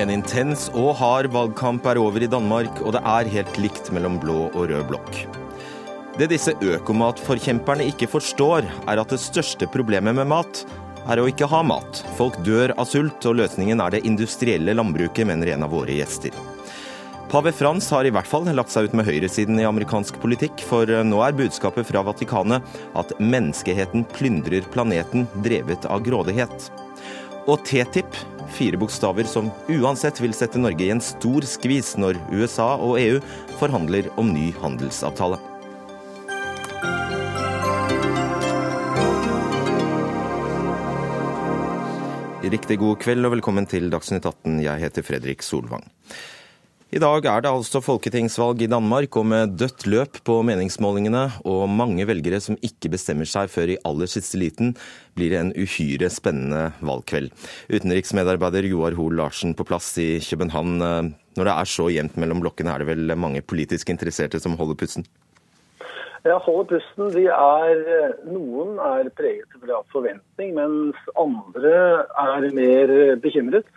En intens og hard valgkamp er over i Danmark, og det er helt likt mellom blå og rød blokk. Det disse økomatforkjemperne ikke forstår, er at det største problemet med mat er å ikke ha mat. Folk dør av sult, og løsningen er det industrielle landbruket, mener en av våre gjester. Pave Frans har i hvert fall lagt seg ut med høyresiden i amerikansk politikk, for nå er budskapet fra Vatikanet at menneskeheten plyndrer planeten drevet av grådighet. Og TTIP, fire bokstaver som uansett vil sette Norge i en stor skvis når USA og EU forhandler om ny handelsavtale. Riktig god kveld og velkommen til Dagsnytt 18. Jeg heter Fredrik Solvang. I dag er det altså folketingsvalg i Danmark, og med dødt løp på meningsmålingene og mange velgere som ikke bestemmer seg før i aller siste liten, blir det en uhyre spennende valgkveld. Utenriksmedarbeider Joar Hoel Larsen på plass i København. Når det er så jevnt mellom blokkene, er det vel mange politisk interesserte som holder pusten? Ja, holder pusten. Er, noen er preget av forventning, mens andre er mer bekymret.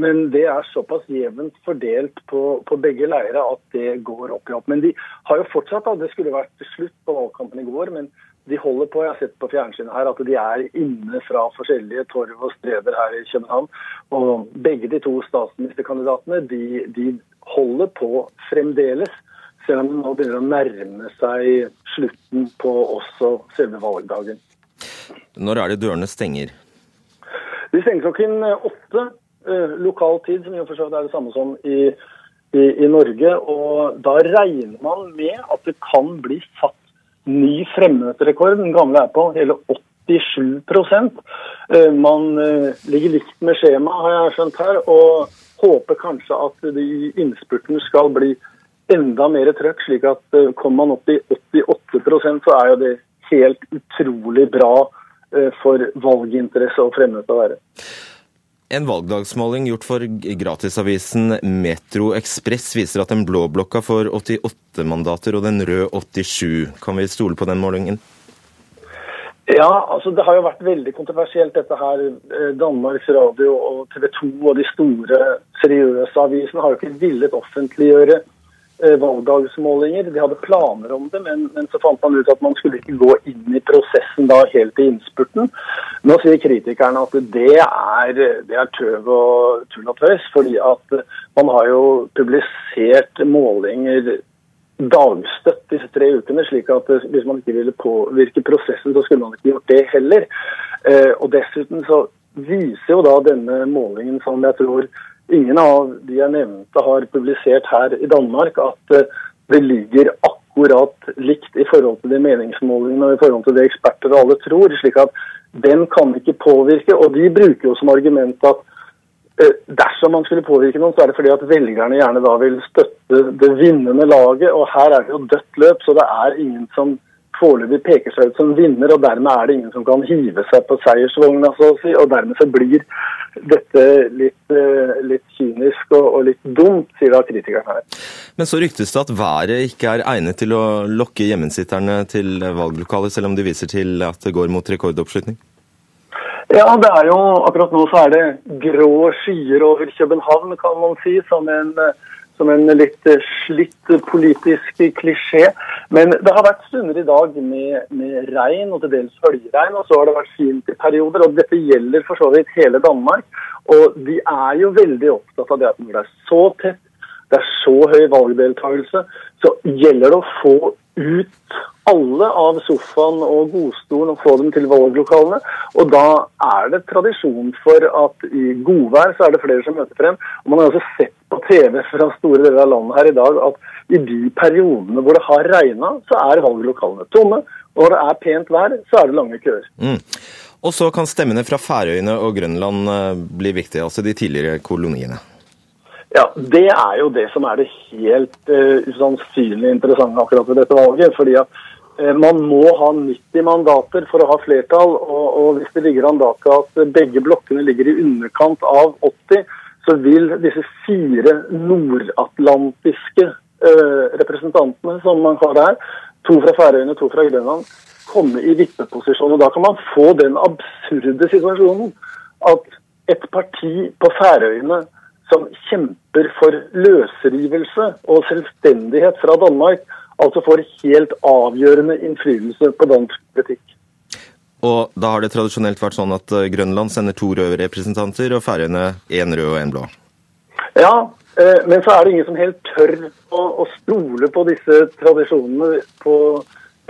Men det er såpass jevnt fordelt på, på begge leirer at det går opp i opp. Men de har jo fortsatt, da, det skulle vært slutt på valgkampen i går, men de holder på, jeg har sett på fjernsynet her, at de er inne fra forskjellige torv og streder her i København. Og begge de to statsministerkandidatene de, de holder på fremdeles selv om det nå begynner å nærme seg slutten på også selve valgdagen. Når er det dørene stenger? De stenger klokken åtte lokal tid, som og for seg er det samme som i, i, i, Norge. Og da regner man med at det kan bli satt ny fremmøterekord. Den gamle er på hele 87 eh, Man eh, ligger likt med skjema, har jeg skjønt her, og håper kanskje at de innspurten skal bli enda mer trøkk, slik at kommer man opp i 88% så er jo det helt utrolig bra for valginteresse og fremmøte å være. En valgdagsmåling gjort for gratisavisen Metro Ekspress viser at den blå blokka får 88 mandater og den røde 87. Kan vi stole på den målingen? Ja, altså det har jo vært veldig kontroversielt dette her. Eh, Danmarks Radio og TV 2 og de store seriøse avisene har jo ikke villet offentliggjøre valgdagsmålinger. De hadde planer om det, men, men, så fant man ut at man skulle ikke gå inn i prosessen da helt i innspurten. Nå sier kritikerne at det er, det er tøv og tull og tøys, fordi at man har jo publisert målinger dagstøtt disse tre ukene, slik at hvis man ikke ville påvirke prosessen, så skulle man ikke gjort det heller. Eh, og dessuten så viser jo da denne målingen som jeg tror ingen av de jeg nevnte har publisert her i Danmark at eh, det ligger akkurat likt i forhold til de meningsmålingene og i forhold til det eksperter og alle tror. slik at den kan ikke påvirke. Og de bruker jo som argument at eh, dersom man skulle påvirke noen, så er det fordi at velgerne gjerne da vil støtte det vinnende laget. Og her er det jo dødt løp, så det er ingen som foreløpig peker seg ut som vinner. Og dermed er det ingen som kan hive seg på seiersvogna, så å si. Og dermed så blir dette litt, eh, litt kynisk og, og, litt dumt, sier da kritikerne her. Men så ryktes det at været ikke er egnet til å lokke hjemmesitterne til valglokalet, selv om de viser til at det går mot rekordoppslutning? Ja, det er jo akkurat nå så er det grå skyer over København, kan man si. Som en, som en litt slitt politisk klisjé. Men det har vært stunder i dag med, med regn og til dels høljregn, og så har det vært fint i perioder. og Dette gjelder for så vidt hele Danmark. Og de er jo veldig opptatt av det at når det er så tett, det er så høy valgdeltakelse, så gjelder det å få ut alle av sofaen og godstolen og få dem til valglokalene. Og da er det tradisjon for at i godvær så er det flere som møter frem. Og man har også sett på TV fra store deler av landet her i dag at i de periodene hvor det har regna, så er valglokalene tomme. Og når det er pent vær, så er det lange køer. Mm. Og så kan stemmene fra Færøyene og Grønland eh, bli viktige, altså de tidligere koloniene? Ja, Det er jo det som er det helt uh, usannsynlig interessante akkurat ved dette valget. fordi at uh, Man må ha 90 mandater for å ha flertall. Og, og hvis det ligger an da til at begge blokkene ligger i underkant av 80, så vil disse fire nordatlantiske uh, representantene som man har der, to fra Færøyene, to fra Grønland, komme i vippeposisjon. Og Da kan man få den absurde situasjonen at et parti på Færøyene som kjemper for løsrivelse og selvstendighet fra Danmark, altså får helt avgjørende innflytelse på dansk politikk. Og da har det tradisjonelt vært sånn at eh, Grønland sender to røde representanter, og Færøyene én rød og én blå? Ja, eh, men så er det ingen som helt tør å, å stole på disse tradisjonene på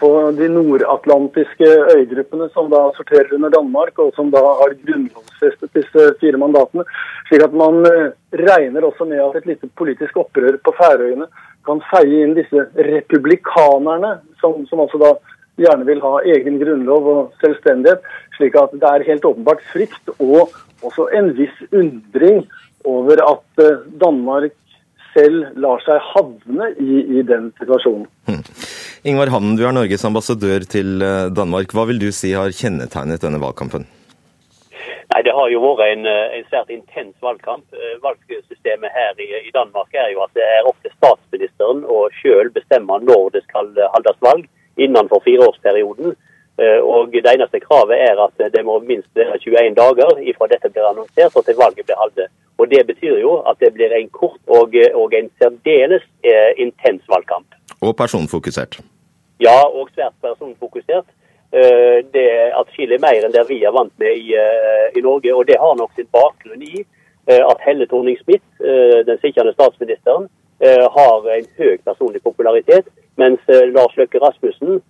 på de nordatlantiske øygruppene som da sorterer under Danmark, og som da har grunnlovsfestet disse fire mandatene. Slik at man eh, regner også med at et lite politisk opprør på Færøyene kan feie inn disse republikanerne, som, som altså da gjerne vil ha egen grunnlov og selvstendighet. Slik at det er helt åpenbart frykt og også en viss undring over at eh, Danmark selv lar seg havne i, i den situasjonen. Ingvar Hamnen, du er Norges ambassadør til eh, Danmark. Hva vil du si har kjennetegnet denne valgkampen? Nei, Det har jo vært en, eh, en svært intens valgkamp. Eh, valgsystemet her i, i, Danmark er jo at det er opp til statsministeren å selv bestemme når det skal holdes valg innenfor fireårsperioden. Og Det eneste kravet er at det må minst være 21 dager ifra dette blir annonsert og til valget blir holdt. Og Det betyr jo at det blir en kort og, og en særdeles eh, intens valgkamp. Og personfokusert. Ja, og svært personfokusert. Eh, det er atskillig mer enn det vi er vant med i, eh, i, Norge. Og det har nok sin bakgrunn i eh, at Helle Thorning-Smith, den sittende statsministeren, har en høy personlig popularitet, mens Lars Løkke Rasmussen,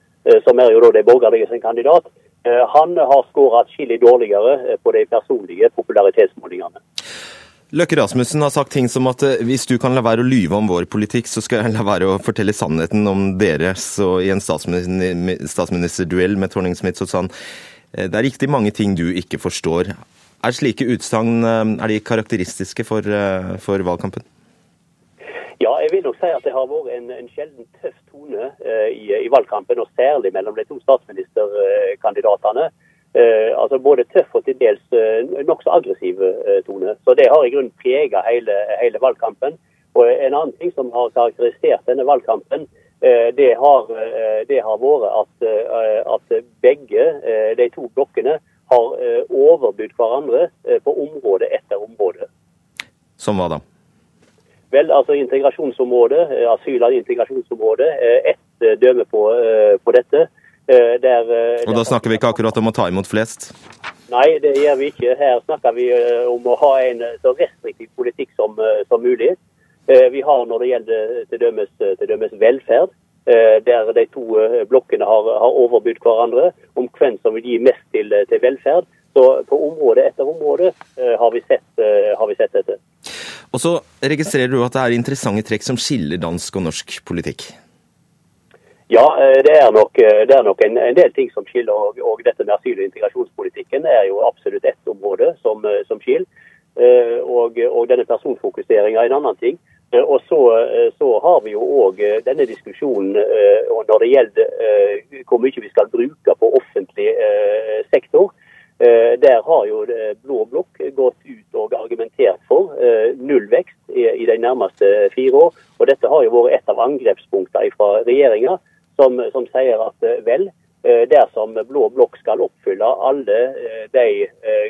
som er jo da det borgerlige sin kandidat, han har skåret atskillig dårligere på de personlige popularitetsmålingene. Løkke Rasmussen har sagt ting som at eh, hvis du kan la være å lyve om vår politikk, så skal jeg la være å fortelle sannheten om deres. Og i en statsministerduell med Torning Smith så sa han eh, det er riktig mange ting du ikke forstår. Er slike utsagn eh, er de karakteristiske for, for, valgkampen? Ja, jeg vil nok si at det har vært en, en sjelden tøff tone uh, i, i, valgkampen, og særlig mellom de to statsministerkandidatene. Eh, altså Både tøff og til dels eh, nokså aggressiv eh, tone. Så Det har i grunnen preget hele, hele, valgkampen. Og En annen ting som har karakterisert denne valgkampen, eh, det har, eh, det har vært at, eh, at, begge de to blokkene har overbudt hverandre på område etter område. Som hva da? Vel, altså integrasjonsområdet, asyl- og integrasjonsområdet er ett døme på, på dette. Eh, der, eh, og da snakker vi ikke akkurat om å ta imot flest? Nei, det gjør vi ikke. Her snakker vi eh, om å ha en så restriktiv politikk som, som mulig. Vi har når det gjelder til dømes, til dømes velferd, der de to blokkene har, har overbudt hverandre om hvem som vil gi mest til, til velferd. Så på område etter område har vi sett, har vi sett dette. Og så registrerer du at det er interessante trekk som skiller dansk og norsk politikk? Ja, eh, det er nok, eh, det er nok en, en, del ting som skiller. Og, og, dette med asyl- og integrasjonspolitikken er jo absolutt ett område som, eh, som skiller. Og, og, denne personfokuseringa er en annen ting. Og så, så har vi jo òg denne diskusjonen når det gjelder hvor mye vi skal bruke på offentlig sektor. Der har jo Blå blokk gått ut og argumentert for nullvekst i, de nærmeste fire år. Og dette har jo vært et av angrepspunktene fra regjeringa som, som sier at eh, vel, eh, dersom blå blokk skal oppfylle alle eh, de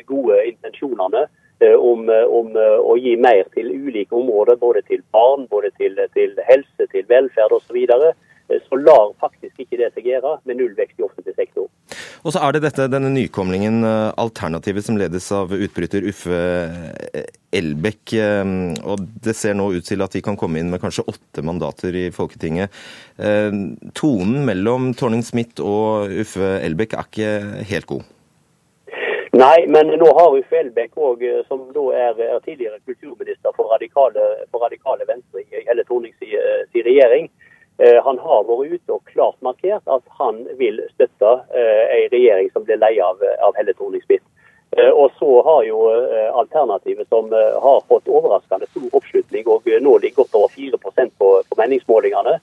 gode intensjonene om, om, å gi mer til ulike områder, både til barn, både til, til helse, til velferd osv., så, videre, så lar faktisk ikke det seg gjøre med nullvekst i offentlig sektor. Og så er det dette, denne nykomlingen, eh, Alternativet, som ledes av utbryter Uffe eh, Elbekk. Eh, og det ser nå ut til at de kan komme inn med kanskje åtte mandater i Folketinget. Tonen mellom Torning Smith og Uffe Elbekk er ikke helt god? Nei, men nå har Uffe Elbekk òg, som da er, er, tidligere kulturminister for radikale, for radikale Venstre i hele Tornings regjering, Eh, han har vært ute og klart markert at han vil støtte eh, en regjering som blir leid av, av Helle Thorning-Smith. Eh, og så har jo Alternativet, som har fått overraskende stor oppslutning og nå ligger godt over 4 på, på meningsmålingene,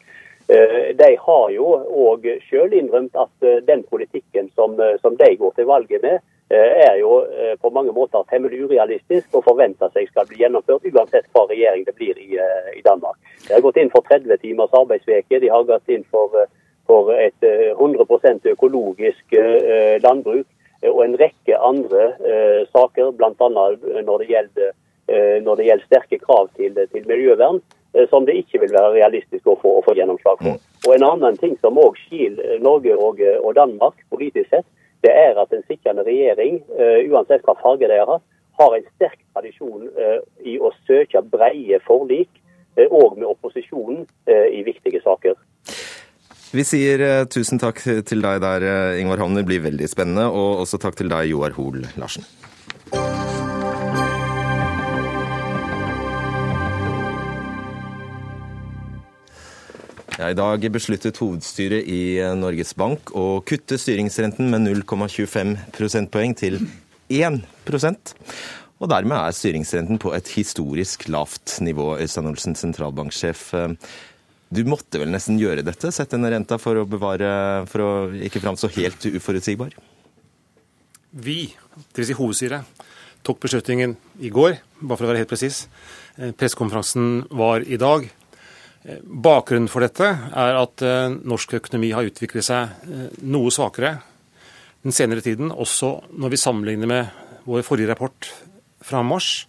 de har jo òg sjøl innrømt at den politikken som, som de går til valget med, er jo på mange måter temmelig urealistisk og forvente seg skal bli gjennomført, uansett hva regjering det blir i, i Danmark. De har gått inn for 30 timers arbeidsveke. De har gått inn for, eh, for et 100 eh, økologisk eh, landbruk og en rekke andre saker, bl.a. når det gjelder når det gjelder sterke krav til, til miljøvern, som det ikke vil være realistisk å få, å få gjennomslag for. Og En annen ting som òg skiller Norge og, og, Danmark politisk sett, det er at en sittende regjering, uansett hva farge de har, har en sterk tradisjon i å søke breie forlik og med opposisjonen i viktige saker. Vi sier tusen takk til deg der, Ingvar Havner. Det blir veldig spennende. Og også takk til deg, Joar Hoel Larsen. Ja, I dag besluttet hovedstyret i eh, Norges Bank å kutte styringsrenten med 0,25 prosentpoeng til 1 prosent. og dermed er styringsrenten på et historisk lavt nivå. Øystein Olsen, sentralbanksjef. Du måtte vel nesten gjøre dette, sette ned renta for å bevare, for å ikke framstå helt uforutsigbar? Vi, dvs. Si hovedstyret, tok beslutningen i går, bare for å være helt presis. Eh, pressekonferansen var i dag. Eh, bakgrunnen for dette er at eh, norsk økonomi har utviklet seg noe svakere den senere tiden, også når vi sammenligner med vår forrige rapport fra mars.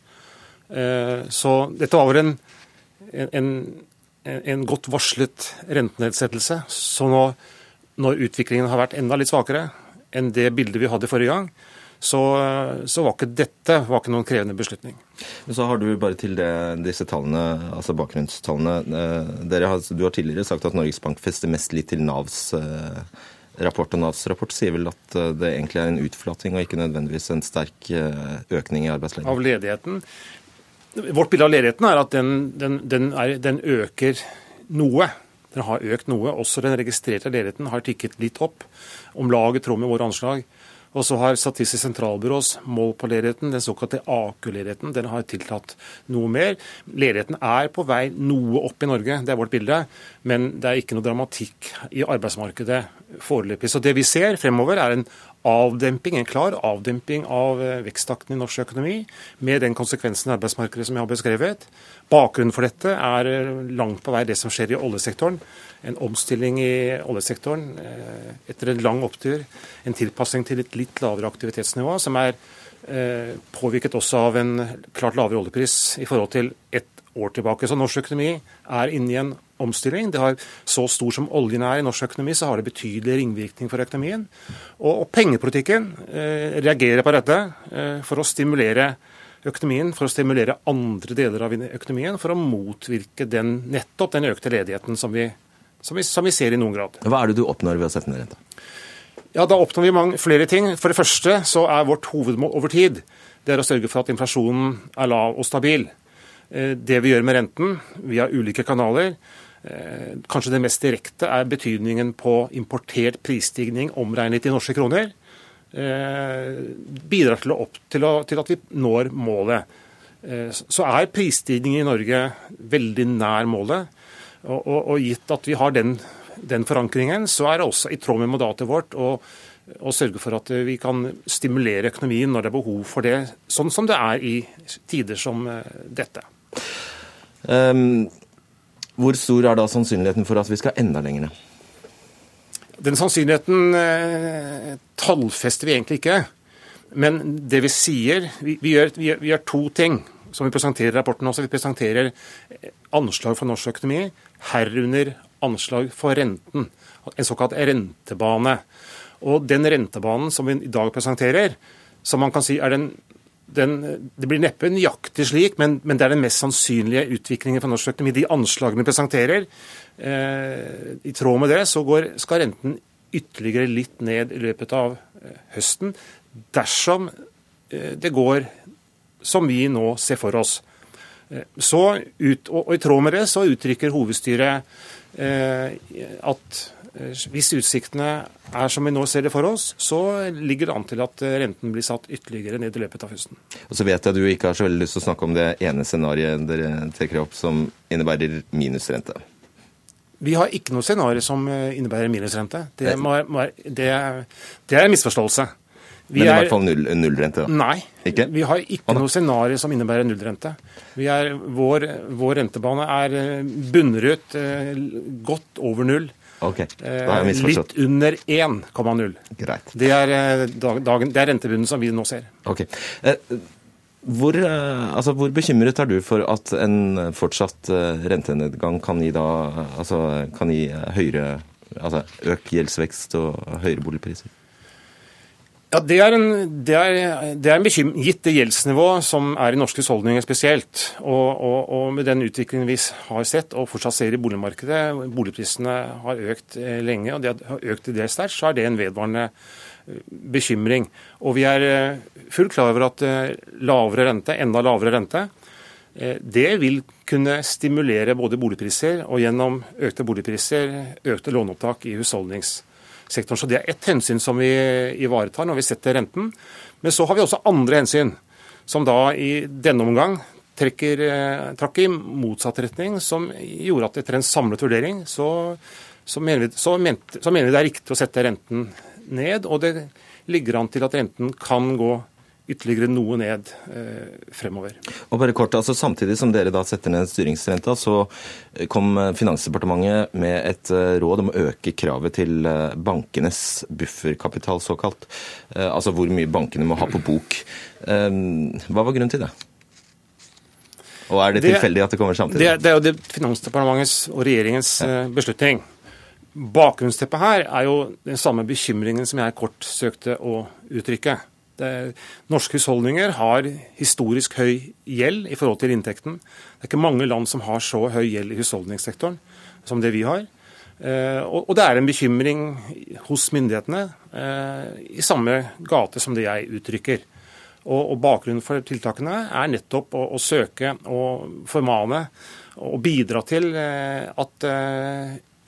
Så dette var en, en en godt varslet rentenedsettelse. Så nå, når utviklingen har vært enda litt svakere enn det bildet vi hadde forrige gang, så, så, var ikke dette var ikke noen krevende beslutning. Så har du bare til det, disse tallene, altså bakgrunnstallene. Eh, har, du har tidligere sagt at Norges Bank fester mest lit til Navs eh, rapport. Og Navs rapport sier vel at eh, det egentlig er en utflating og ikke nødvendigvis en sterk økning i arbeidsledigheten? Av ledigheten. Vårt bilde av ledigheten er at den, den, den, er, den, øker noe. Den har økt noe. Også den registrerte ledigheten har tikket litt opp, om lag i tråd med våre anslag. Og så har Statistisk sentralbyrås mål på ledigheten, den såkalte AKU-ledigheten, den har tiltatt noe mer. Ledigheten er på vei noe opp i Norge, det er vårt bilde. Men det er ikke noe dramatikk i arbeidsmarkedet foreløpig. Så det vi ser fremover, er en avdemping, en klar avdemping av eh, veksttakten i norsk økonomi, med den konsekvensen i arbeidsmarkedet som jeg har beskrevet. Bakgrunnen for dette er eh, langt på vei det som skjer i oljesektoren. En omstilling i oljesektoren eh, etter en lang opptur. En tilpasning til et litt lavere aktivitetsnivå, som er påvirket også av en klart lavere oljepris i forhold til ett år tilbake. Så norsk økonomi er inne i en omstilling. Det har Så stor som oljen er i norsk økonomi, så har det betydelig ringvirkning for økonomien. Og, og pengepolitikken eh, reagerer på dette eh, for å stimulere økonomien, for å stimulere andre deler av økonomien, for å motvirke den, nettopp den økte ledigheten som vi, som, vi, som vi, ser i noen grad. Hva er det du oppnår ved å sette ned renta? Ja, Da oppnår vi mange, flere ting. For det første så er vårt hovedmål over tid det er å sørge for at inflasjonen er lav og stabil. Eh, det vi gjør med renten via ulike kanaler, Eh, kanskje det mest direkte er betydningen på importert prisstigning omregnet i norske kroner. Eh, bidrar til, opp, til, å, til at vi når målet. Eh, så er prisstigningen i Norge veldig nær målet. Og, og, og gitt at vi har den, den, forankringen, så er det også i tråd med mandatet vårt å, å, sørge for at vi kan stimulere økonomien når det er behov for det, sånn som det er i tider som dette. Um, hvor stor er da sannsynligheten for at vi skal enda lenger ned? Den sannsynligheten eh, tallfester vi egentlig ikke. Men det vi sier Vi, vi, gjør, vi, gjør, vi gjør, to ting som vi presenterer i rapporten også. Vi presenterer eh, anslag for norsk økonomi, herunder anslag for renten. En såkalt rentebane. Og den rentebanen som vi i dag presenterer, som man kan si er den den, det blir neppe nøyaktig slik, men, men, det er den mest sannsynlige utviklingen for norsk økonomi. De anslagene vi presenterer, eh, i tråd med det, så går, skal renten ytterligere litt ned i løpet av eh, høsten dersom eh, det går som vi nå ser for oss. Eh, så ut, og, og, I tråd med det så uttrykker hovedstyret eh, at hvis utsiktene er som vi nå ser det for oss, så ligger det an til at eh, renten blir satt ytterligere ned i løpet av høsten. Og så vet jeg at du ikke har så veldig lyst til å snakke om det ene scenarioet dere trekker opp som innebærer minusrente. Vi har ikke noe scenario som eh, innebærer minusrente. Det, må, må, det, det er en misforståelse. Vi Men i hvert fall null, nullrente? da? Nei, ikke? vi har ikke noe scenario som innebærer nullrente. Er, vår, vår, rentebane er bunnrødt, godt over null. Ok, da har jeg misforstått. Litt under 1,0. Greit. Det er, eh, dagen, det er rentebunnen som vi nå ser. Ok. Eh, Hvor, altså, hvor, bekymret er du for at en fortsatt rentenedgang kan gi, da, altså, kan gi høyere, altså, økt gjeldsvekst og høyere boligpriser? Ja, Det er en, det er, det er en bekymring, gitt det gjeldsnivået som er i norske husholdninger spesielt. Og, og, og, med den utviklingen vi har sett og fortsatt ser i boligmarkedet, boligprisene har økt eh, lenge, og de har økt til dels sterkt, så er det en vedvarende eh, bekymring. Og vi er eh, fullt klar over at lavere rente, enda lavere rente, det vil kunne stimulere både boligpriser og gjennom økte boligpriser økte låneopptak i husholdnings sektoren. Så det er ett hensyn som vi ivaretar når vi setter renten. Men så har vi også andre hensyn, som da i denne omgang trekker, eh, trakk i motsatt retning, som gjorde at etter en samlet vurdering så, så, mener vi, så, mente, så mener vi det er riktig å sette renten ned. Og det ligger an til at renten kan gå ytterligere noe ned eh, fremover. Og bare kort, altså Samtidig som dere da setter ned styringsrenta, så kom Finansdepartementet med et eh, råd om å øke kravet til eh, bankenes bufferkapital, såkalt. Eh, altså hvor mye bankene må ha på bok. Eh, hva var grunnen til det? Og er det, det tilfeldig at det kommer samtidig? Det, det er jo det Finansdepartementets og regjeringens ja. Eh, beslutning. Bakgrunnsteppet her er jo den samme bekymringen som jeg kort søkte å uttrykke. Det, norske husholdninger har historisk høy gjeld i forhold til inntekten. Det er ikke mange land som har så høy gjeld i husholdningssektoren som det vi har. Eh, og, det er en bekymring hos myndighetene eh, i samme gate som det jeg uttrykker. Og, bakgrunnen for tiltakene er nettopp å, å søke og formane og bidra til eh, at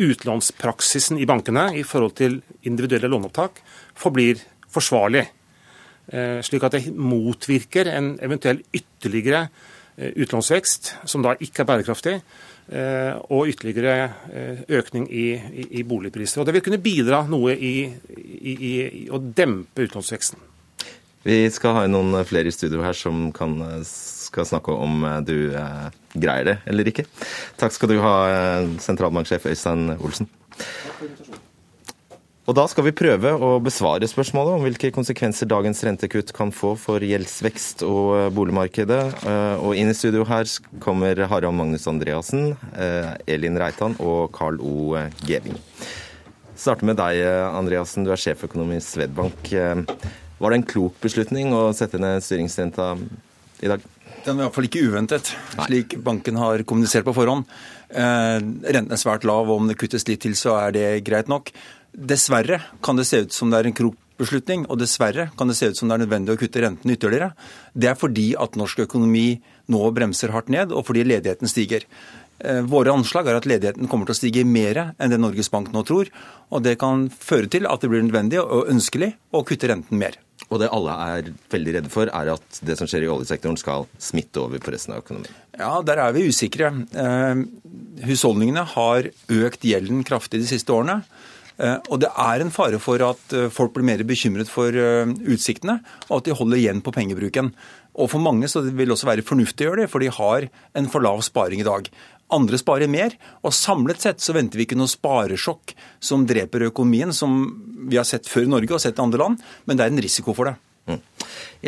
utlånspraksisen i bankene i forhold til individuelle låneopptak forblir forsvarlig. Eh, slik at det motvirker en eventuell ytterligere eh, utlånsvekst, som da ikke er bærekraftig, eh, og ytterligere økning i, i, i boligpriser. Og Det vil kunne bidra noe i, i, å dempe utlånsveksten. Vi skal ha noen flere i studio her som kan, skal snakke om du eh, greier det eller ikke. Takk skal du ha, sentralbanksjef Øystein Olsen. Takk for. Og Da skal vi prøve å besvare spørsmålet om hvilke konsekvenser dagens rentekutt kan få for gjeldsvekst og eh, boligmarkedet. Eh, og Inn i studio her kommer Harald Magnus Andreassen, eh, Elin Reitan og Carl O. Geving. Starter med deg, Andreassen. Du er sjeføkonom i Svedbank. Var det en klok beslutning å sette ned styringsrenta i dag? Den var iallfall ikke uventet, slik banken har kommunisert på forhånd. Renten er svært lav, og om det kuttes litt til, så er det greit nok. Dessverre kan det se ut som det er en krok beslutning, og dessverre kan det se ut som det er nødvendig å kutte renten ytterligere. Det er fordi at norsk økonomi nå bremser hardt ned, og fordi ledigheten stiger. Eh, våre anslag er at ledigheten kommer til å stige mer enn det Norges Bank nå tror. Og det kan føre til at det blir nødvendig og ønskelig å kutte renten mer. Og det alle er veldig redde for, er at det som skjer i oljesektoren skal smitte over på resten av økonomien. Ja, der er vi usikre. Eh, husholdningene har økt gjelden kraftig de siste årene. Eh, og det er en fare for at eh, folk blir mer bekymret for eh, utsiktene, og at de holder igjen på pengebruken. Og for mange så vil det også være fornuftig å gjøre det, for de har en for lav sparing i dag. Andre sparer mer, og samlet sett så venter vi ikke noe sparesjokk som dreper økonomien, som vi har sett før i Norge og sett i andre land, men det er en risiko for det. Mm.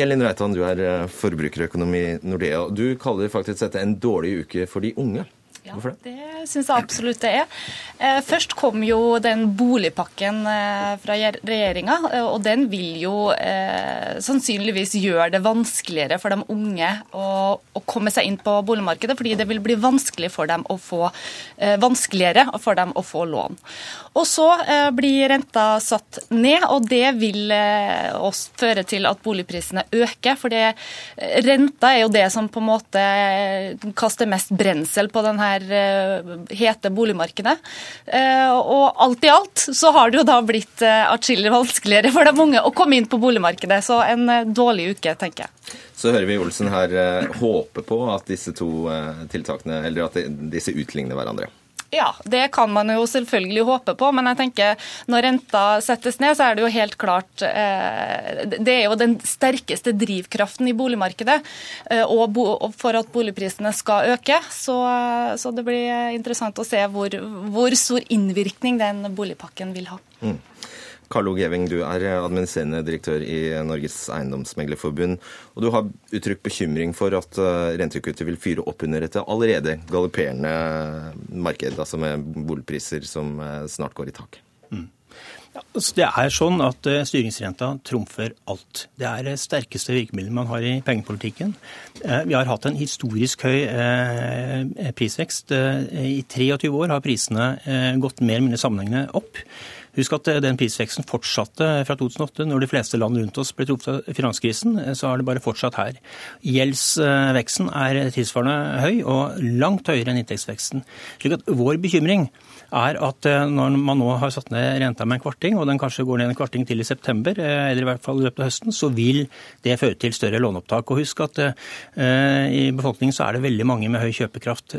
Elin Reitan, du er forbrukerøkonom i Nordea. Du kaller faktisk dette en dårlig uke for de unge. Ja, det syns jeg absolutt det er. Eh, først kom jo den boligpakken eh, fra regjeringa, eh, og den vil jo sannsynligvis gjøre det vanskeligere for de unge å, å, komme seg inn på boligmarkedet, fordi det vil bli vanskelig for dem å få, vanskeligere for dem å få lån. Og så blir renta satt ned, og det vil også føre til at boligprisene øker. For renta er jo det som på en måte kaster mest brensel på denne Eh, hete boligmarkedet. Eh, og alt i alt så har det jo da blitt eh, atskillig vanskeligere for de unge å komme inn på boligmarkedet. Så en dårlig uke, tenker jeg. Så hører vi Olsen her håpe på at disse to tiltakene, eller at disse utligner hverandre. Ja, det kan man jo selvfølgelig håpe på, men jeg tenker når renta settes ned, så er det jo helt klart eh, Det er jo den sterkeste drivkraften i boligmarkedet eh, og, for at boligprisene skal øke. Så, så det blir interessant å se hvor, hvor, stor innvirkning den boligpakken vil ha. Mm. Karl. Geving, du er administrerende direktør i Norges Eiendomsmeglerforbund. Og du har uttrykt bekymring for at eh, rentekuttet vil fyre opp under et allerede galopperende marked, altså med boligpriser som eh, snart går i tak. Mm. Altså det er sånn at eh, Styringsrenta trumfer alt. Det er det sterkeste virkemidlet man har i pengepolitikken. Vi har hatt en historisk høy prisvekst. I 23 år har prisene gått mer eller mindre sammenhengende opp. Husk at den prisveksten fortsatte fra 2008. Når de fleste land rundt oss ble truffet av finanskrisen, så har det bare fortsatt her. Gjeldsveksten er tilsvarende høy, og langt høyere enn inntektsveksten. Slik at vår bekymring er at eh, når man nå har satt ned renta med en kvarting, og den kanskje går ned en kvarting til i september, eh, eller i hvert fall i løpet av høsten, så vil det føre til større låneopptak. Og husk at uh, i befolkningen så er det veldig mange med høy kjøpekraft.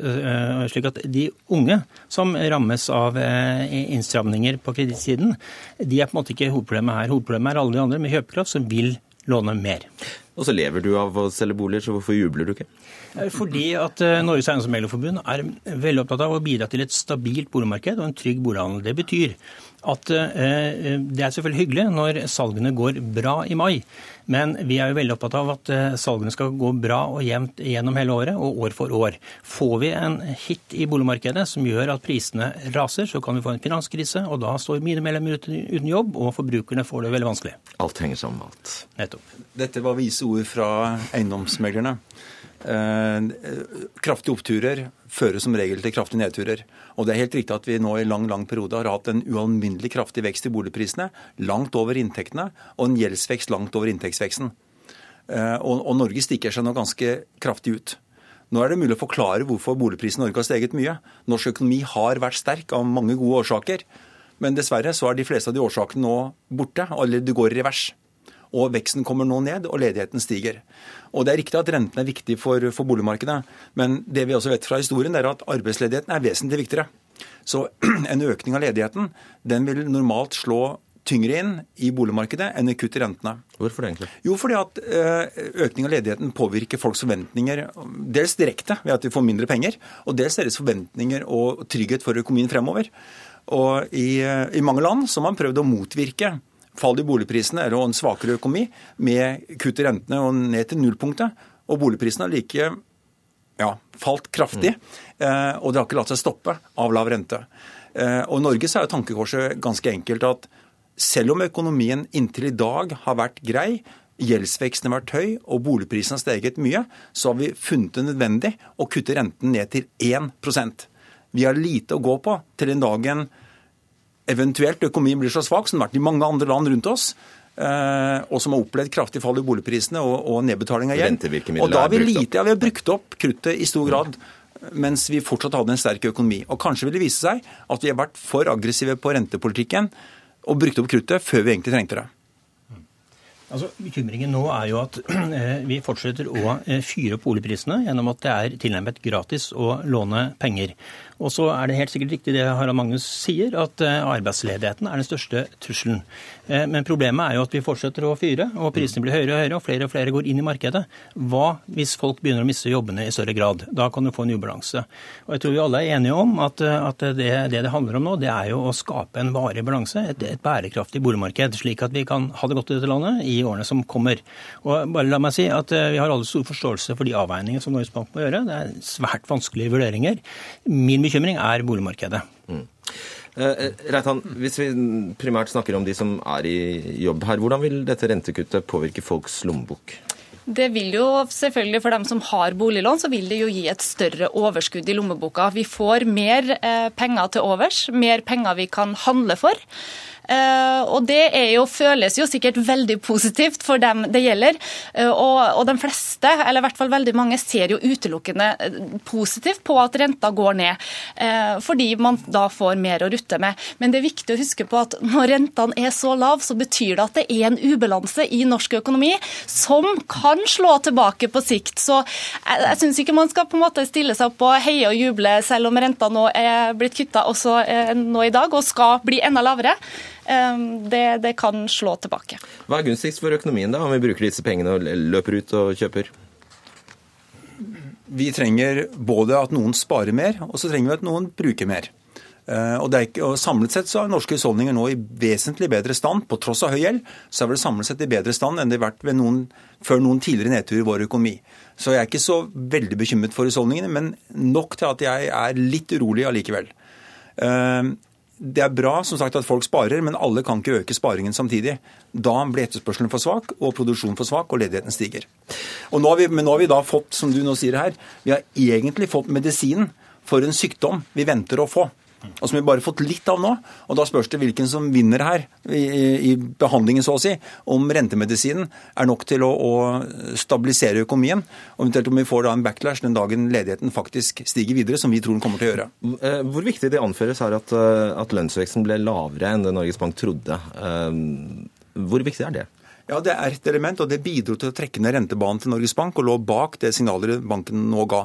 Slik at de unge som rammes av innstramninger på kredittsiden, de er på en måte ikke hovedproblemet her. Hovedproblemet er alle de andre med kjøpekraft som vil låne mer. Og så lever du av å selge boliger, så hvorfor jubler du ikke? Eh, fordi at eh, Norges Eiendomsmeglerforbund er veldig opptatt av å bidra til et stabilt boligmarked og en trygg bolighandel. Det betyr at eh, det er selvfølgelig hyggelig når salgene går bra i mai. Men vi er jo veldig opptatt av at salgene skal gå bra og jevnt gjennom hele året og år for år. Får vi en hit i boligmarkedet som gjør at prisene raser, så kan vi få en finanskrise, og da står mine medlemmer uten jobb, og forbrukerne får det veldig vanskelig. Alt henger sammen med alt. Nettopp. Dette var vise ord fra eiendomsmeglerne. Eh, kraftige oppturer fører som regel til kraftige nedturer. Og det er helt riktig at vi nå i lang lang periode har hatt en ualminnelig kraftig vekst i boligprisene, langt over inntektene, og en gjeldsvekst langt over inntektsveksten. Eh, og, og Norge stikker seg nå ganske kraftig ut. Nå er det mulig å forklare hvorfor boligprisen i Norge har steget mye. Norsk økonomi har vært sterk av mange gode årsaker. Men dessverre så er de fleste av de årsakene nå borte, eller det går i revers og veksten kommer nå ned, og ledigheten stiger. Og Det er riktig at renten er viktig for, for boligmarkedet, men det vi også vet fra historien, er at arbeidsledigheten er vesentlig viktigere. Så en økning av ledigheten den vil normalt slå tyngre inn i boligmarkedet enn et kutt i rentene. Hvorfor det egentlig? Jo, fordi at eh, økning av ledigheten påvirker folks forventninger dels direkte ved at de får mindre penger, og dels deres forventninger og trygghet for økonomien fremover. Og i, eh, i mange land så har man prøvd å motvirke fall i boligprisene og en svakere økonomi med kutt i rentene og ned til nullpunktet. Og boligprisene har like ja, falt kraftig, mm. og det har ikke latt seg stoppe av lav rente. Eh, og I Norge så er tankekorset ganske enkelt at selv om økonomien inntil i dag har vært grei, gjeldsveksten har vært høy og boligprisen har steget mye, så har vi funnet det nødvendig å kutte renten ned til 1% Vi har lite å gå på til den dagen eventuelt økonomien blir så svak som den har vært i mange andre land rundt oss, eh, og som har opplevd kraftig fall i boligprisene og, og nedbetaling av gjeld. Og da har vi lite, ja, vi har brukt opp kruttet i stor grad mens vi fortsatt hadde en sterk økonomi. Og kanskje vil det vise seg at vi har vært for aggressive på rentepolitikken og brukt opp kruttet før vi egentlig trengte det. Altså, Bekymringen nå er jo at eh, vi fortsetter å eh, fyre opp boligprisene gjennom at det er tilnærmet gratis å låne penger. Og så er det helt sikkert riktig det Harald Magnus sier, at eh, arbeidsledigheten er den største trusselen. Eh, men problemet er jo at vi fortsetter å fyre, og prisene blir høyere og høyere, og flere og flere går inn i markedet. Hva hvis folk begynner å miste jobbene i større grad? Da kan du få en ubalanse. Og jeg tror vi alle er enige om at, eh, at det, det, det handler om nå, det er jo å skape en varig balanse, et, et bærekraftig boligmarked, slik at vi kan ha det godt i dette landet i årene som kommer. Og bare la meg si at Vi har alle stor forståelse for de avveiningene som Norges Bank må gjøre. Det er svært vanskelige vurderinger. Min bekymring er boligmarkedet. Mm. Uh, Reitan, hvis vi primært snakker om de som er i jobb her, hvordan vil dette rentekuttet påvirke folks lommebok? Det vil jo selvfølgelig For dem som har boliglån, så vil det jo gi et større overskudd i lommeboka. Vi får mer eh, penger til overs, mer penger vi kan handle for. Eh, og det jo, føles jo sikkert veldig positivt for dem det gjelder. Eh, og, og de fleste, eller i hvert fall veldig mange, ser jo utelukkende eh, positivt på at renta går ned. Fordi man da får mer å rutte med. Men det er viktig å huske på at når rentene er så lav, så betyr det at det er en ubalanse i norsk økonomi som kan slå tilbake på sikt. Så jeg, jeg syns ikke man skal på en måte stille seg opp og heie og juble selv om renta nå er blitt kutta også nå i dag og skal bli enda lavere. Ehm, det, det kan slå tilbake. Hva er gunstigst for økonomien da, om vi bruker disse pengene og løper ut og kjøper? Vi trenger både at noen sparer mer, og så trenger vi at noen bruker mer. Eh, og, ikke, og, Samlet sett så er norske husholdninger nå i vesentlig bedre stand. På tross av høy gjeld, så er det samlet sett i bedre stand enn det har vært noen, før noen tidligere nedtur i vår økonomi. Så jeg er ikke så veldig bekymret for husholdningene, men nok til at jeg er litt urolig allikevel. Det er bra som sagt at folk sparer, men alle kan ikke øke sparingen samtidig. Da blir etterspørselen for svak, og produksjonen for svak, og ledigheten stiger. Og nå vi, men nå har vi da fått, som du nå sier her, vi har egentlig fått medisinen for en sykdom vi venter å få og som vi bare har fått litt av nå. Og da spørs det hvilken som vinner her i, i behandlingen, så å si. Om rentemedisinen er nok til å, å stabilisere økonomien, og eventuelt om vi får da en backlash den dagen ledigheten faktisk stiger videre, som vi tror den kommer til å gjøre. Eh, hvor viktig det anføres her at, eh, at lønnsveksten ble lavere enn det Norges Bank trodde. Eh, hvor viktig er det? Ja, Det er et element, og det bidro til å trekke ned rentebanen til Norges Bank og lå bak det signalet banken nå ga.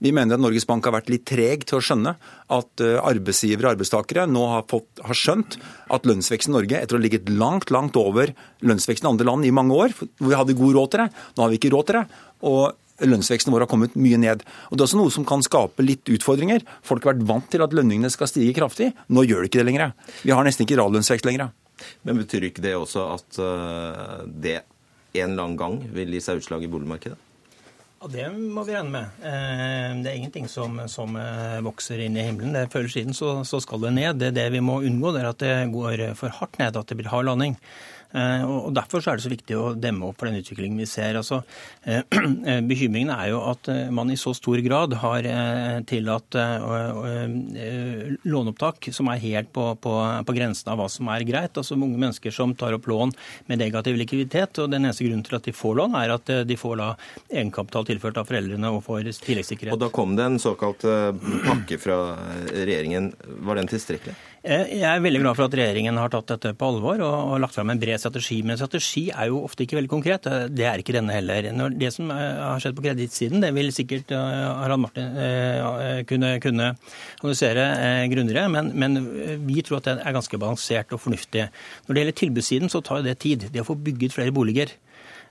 Vi mener at Norges Bank har vært litt treg til å skjønne at eh, arbeidsgivere og arbeidstakere nå har, fått, har skjønt at lønnsveksten i Norge, etter å ha ligget langt, langt over lønnsveksten i andre land i mange år, hvor vi hadde god råd til det, nå har vi ikke råd til det. og lønnsveksten vår har kommet mye ned. Og Det er også noe som kan skape litt utfordringer. Folk har vært vant til at lønningene skal stige kraftig. Nå gjør det ikke det lenger. Vi har nesten ikke reallønnsvekst lenger. Men betyr ikke det også at eh, det en eller annen gang vil gi seg utslag i boligmarkedet? Ja, Det må vi regne med. Eh, det er ingenting som, som eh, vokser inn i himmelen. Det Før siden så, så, skal det ned. Det, det vi må unngå, det er at det går for hardt ned, at det blir hard landing. Eh, og Derfor er det så viktig å demme opp for den utviklingen vi ser. Altså, eh, bekymringen er jo at eh, man i så stor grad har tillatt låneopptak som er helt på, på, på, grensen av hva som er greit. Altså Mange mennesker som tar opp lån med negativ likviditet. og Den eneste grunnen til at de får lån, er at de får da egenkapital tilført av foreldrene og får tilleggssikkerhet. Og Da kom det en såkalt pakke fra regjeringen. Var den tilstrekkelig? Jeg er veldig glad for at regjeringen har tatt dette på alvor og, lagt fram en bred strategi. Men strategi er jo ofte ikke veldig konkret. Det er ikke denne heller. Det som eh, har skjedd på kredittsiden, det vil sikkert eh, Harald Martin eh, kunne, kunne analysere grundigere, men, men, vi tror at det er ganske balansert og fornuftig. Når det gjelder tilbudssiden, så tar det tid. Det å få bygget flere boliger.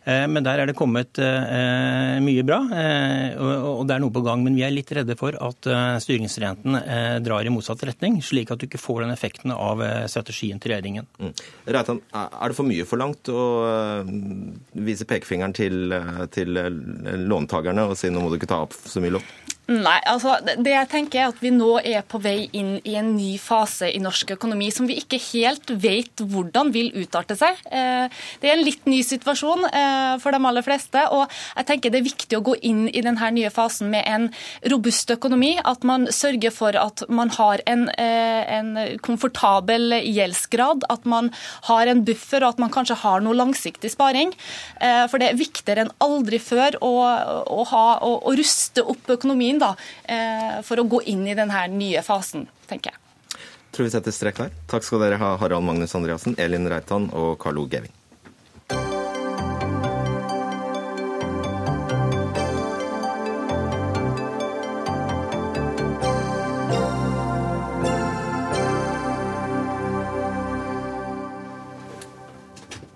Eh, men der er det kommet eh, mye bra, eh, og det er noe på gang. Men vi er litt redde for at styringsrenten drar i motsatt retning, slik at du ikke får den effekten av strategien til regjeringen. Mm. Reitan, er det for mye forlangt å vise pekefingeren til, til låntakerne og si nå må du ikke ta opp så mye lån? Nei, altså det jeg tenker er at Vi nå er på vei inn i en ny fase i norsk økonomi som vi ikke helt vet hvordan vil utarte seg. Eh, det er en litt ny situasjon eh, for de aller fleste. og jeg tenker Det er viktig å gå inn i denne nye fasen med en robust økonomi. At man sørger for at man har en, eh, en komfortabel gjeldsgrad. At man har en buffer og at man kanskje har noe langsiktig sparing. For det er viktigere enn aldri før å, å, ha, å, å ruste opp økonomien da, eh, for å gå inn i denne nye fasen, tenker jeg. Tror vi setter strek der. Takk skal dere ha, Harald Magnus Andreassen, Elin Reitan og Carlo Geving.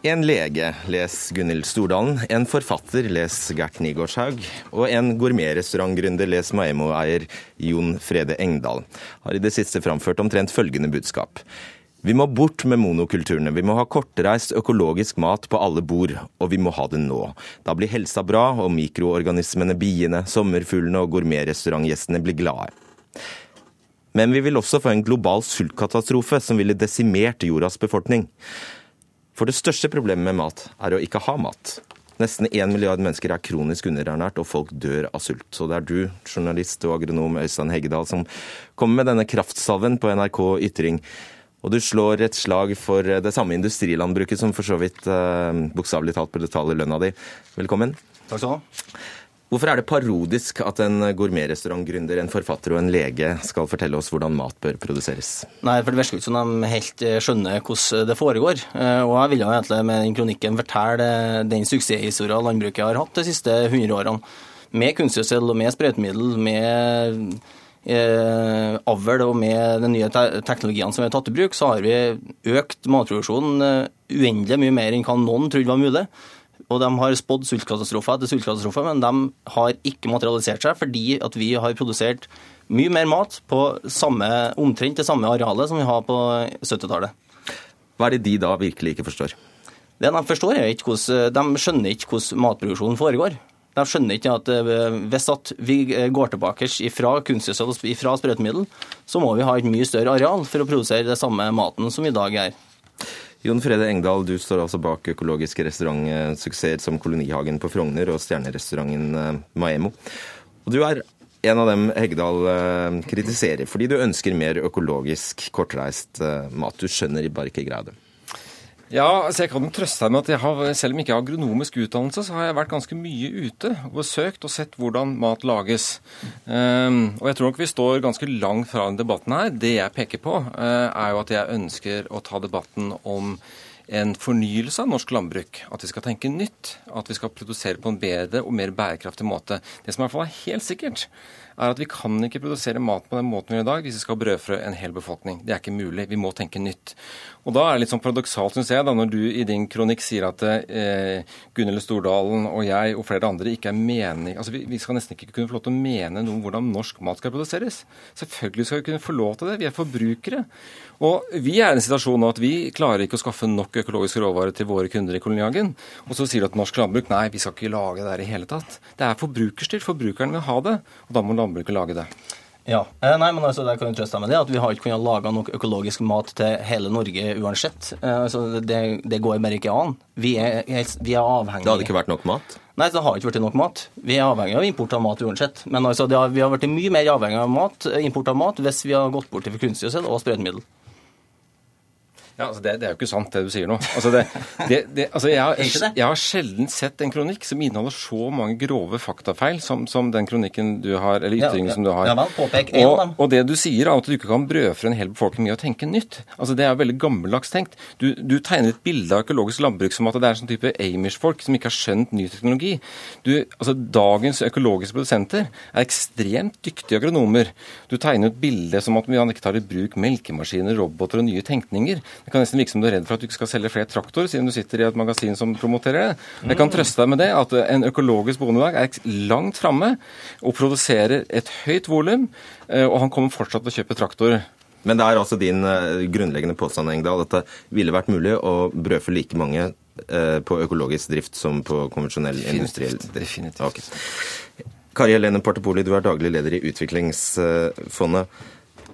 En lege, les Gunhild Stordalen. En forfatter, les Gert Nygårdshaug. Og en gourmetrestaurantgründer, les Maemmo-eier Jon Frede Engdahl, har i det siste framført omtrent følgende budskap. Vi må bort med monokulturene. Vi må ha kortreist økologisk mat på alle bord, og vi må ha det nå. Da blir helsa bra, og mikroorganismene, biene, sommerfuglene og gourmetrestaurantgjestene blir glade. Men vi vil også få en global sultkatastrofe som ville desimert jordas befolkning. For det største problemet med mat er å ikke ha mat. Nesten én milliard mennesker er kronisk underernært, og folk dør av sult. Så det er du, journalist og agronom Øystein Heggedal, som kommer med denne kraftsalven på NRK Ytring. Og du slår et slag for det samme industrilandbruket som for så vidt eh, bokstavelig talt betaler lønna di. Velkommen. Takk skal du ha. Hvorfor er det parodisk at en gourmetrestaurantgründer, en forfatter og en lege skal fortelle oss hvordan mat bør produseres? Nei, for Det virker ikke som de helt eh, skjønner hvordan det foregår. Eh, og Jeg vil jo egentlig med den kronikken fortelle den suksesshistorien landbruket har hatt de siste 100 årene. Med kunstgjødsel og med sprøytemiddel, med eh, avl og med de nye teknologiene som er tatt i bruk, så har vi økt matproduksjonen uendelig mye mer enn hva noen trodde var mulig. Og de har spådd sultkatastrofer etter sultkatastrofer, men de har ikke materialisert seg fordi at vi har produsert mye mer mat på samme, omtrent det samme arealet som vi har på 70-tallet. Hva er det de da virkelig ikke forstår? Det De forstår er ikke hvordan, de skjønner ikke hvordan matproduksjonen foregår. De skjønner ikke at eh, hvis at vi går tilbake fra kunstgjødsel og fra sprøytemiddel, så må vi ha et mye større areal for å produsere det samme maten som i dag er. Jon Frede Engdahl, du står altså bak økologiske restaurantsuksesser som Kolonihagen på Frogner og stjernerestauranten eh, Maemo. Og du er en av dem Hegdal eh, kritiserer fordi du ønsker mer økologisk, kortreist mat. Du skjønner bare ikke greia det. Ja, altså jeg kan trøste deg med at jeg har, selv om jeg ikke har agronomisk utdannelse, så har jeg vært ganske mye ute og besøkt og sett hvordan mat lages. Um, og jeg tror nok vi står ganske langt fra den debatten her. Det jeg peker på, uh, er jo at jeg ønsker å ta debatten om en fornyelse av norsk landbruk. At vi skal tenke nytt. At vi skal produsere på en bedre og mer bærekraftig måte. Det som i hvert fall er helt sikkert, er at vi kan ikke produsere mat på den måten vi gjør i dag hvis vi skal brødfrø en hel befolkning. Det er ikke mulig. Vi må tenke nytt. Og da er det litt sånn paradoksalt, syns jeg, da, når du i din kronikk sier at eh, Gunhild Stordalen og jeg og flere andre ikke er mening... Altså, vi, vi, skal nesten ikke kunne få lov til å mene noe om hvordan norsk mat skal produseres. Selvfølgelig skal vi kunne få lov til det. Vi er forbrukere. Og vi er i en situasjon nå at vi klarer ikke å skaffe nok økologiske råvarer til våre kunder i kolonihagen. Og så sier du at norsk landbruk nei, vi skal ikke lage det der i hele tatt. Det er forbrukerstyrt. Forbrukeren vil ha det, og da må landbruket lage det. Ja, eh, nei, men altså, der kan jeg trøste med det, at Vi har ikke kunnet lage nok økologisk mat til hele Norge uansett. Eh, altså, det, det går bare ikke an. Vi er, vi er avhengige Det hadde ikke vært nok mat? Nei, det har ikke vært nok mat. Vi er avhengig av import av mat uansett. Men altså, har, vi har vært mye mer avhengig av mat, import av mat hvis vi har gått bort til kunstgjødsel og sprøytemiddel. Ja, altså det, det, er jo ikke sant, det du sier nå. Altså det, det, altså jeg, har, jeg, har, sjelden sett en kronikk som inneholder så mange grove faktafeil som, som den kronikken du har, eller ytringen ja, som du har. Ja, påpek en og, og det du sier, er at du ikke kan brødfø en hel befolkning med å tenke nytt. Altså Det er veldig gammeldags tenkt. Du, du, tegner et bilde av økologisk landbruk som at det er sånn type Amish-folk som ikke har skjønt ny teknologi. Du, altså Dagens økologiske produsenter er ekstremt dyktige agronomer. Du tegner et bilde som at man ikke tar i bruk melkemaskiner, roboter og nye tenkninger. Det kan nesten virke som du er redd for at du ikke skal selge flere traktorer, siden du sitter i et magasin som promoterer det. Jeg kan trøste deg med det at en økologisk bondelag er langt framme og produserer et høyt volum, eh, og han kommer fortsatt til å kjøpe traktorer. Men det er altså din eh, grunnleggende påstand, Engdahl, at det ville vært mulig å brødfø like mange eh, på økologisk drift som på konvensjonell industriell drift? Definitivt. Okay. Kari Helene Partepoli, du er daglig leder i Utviklingsfondet.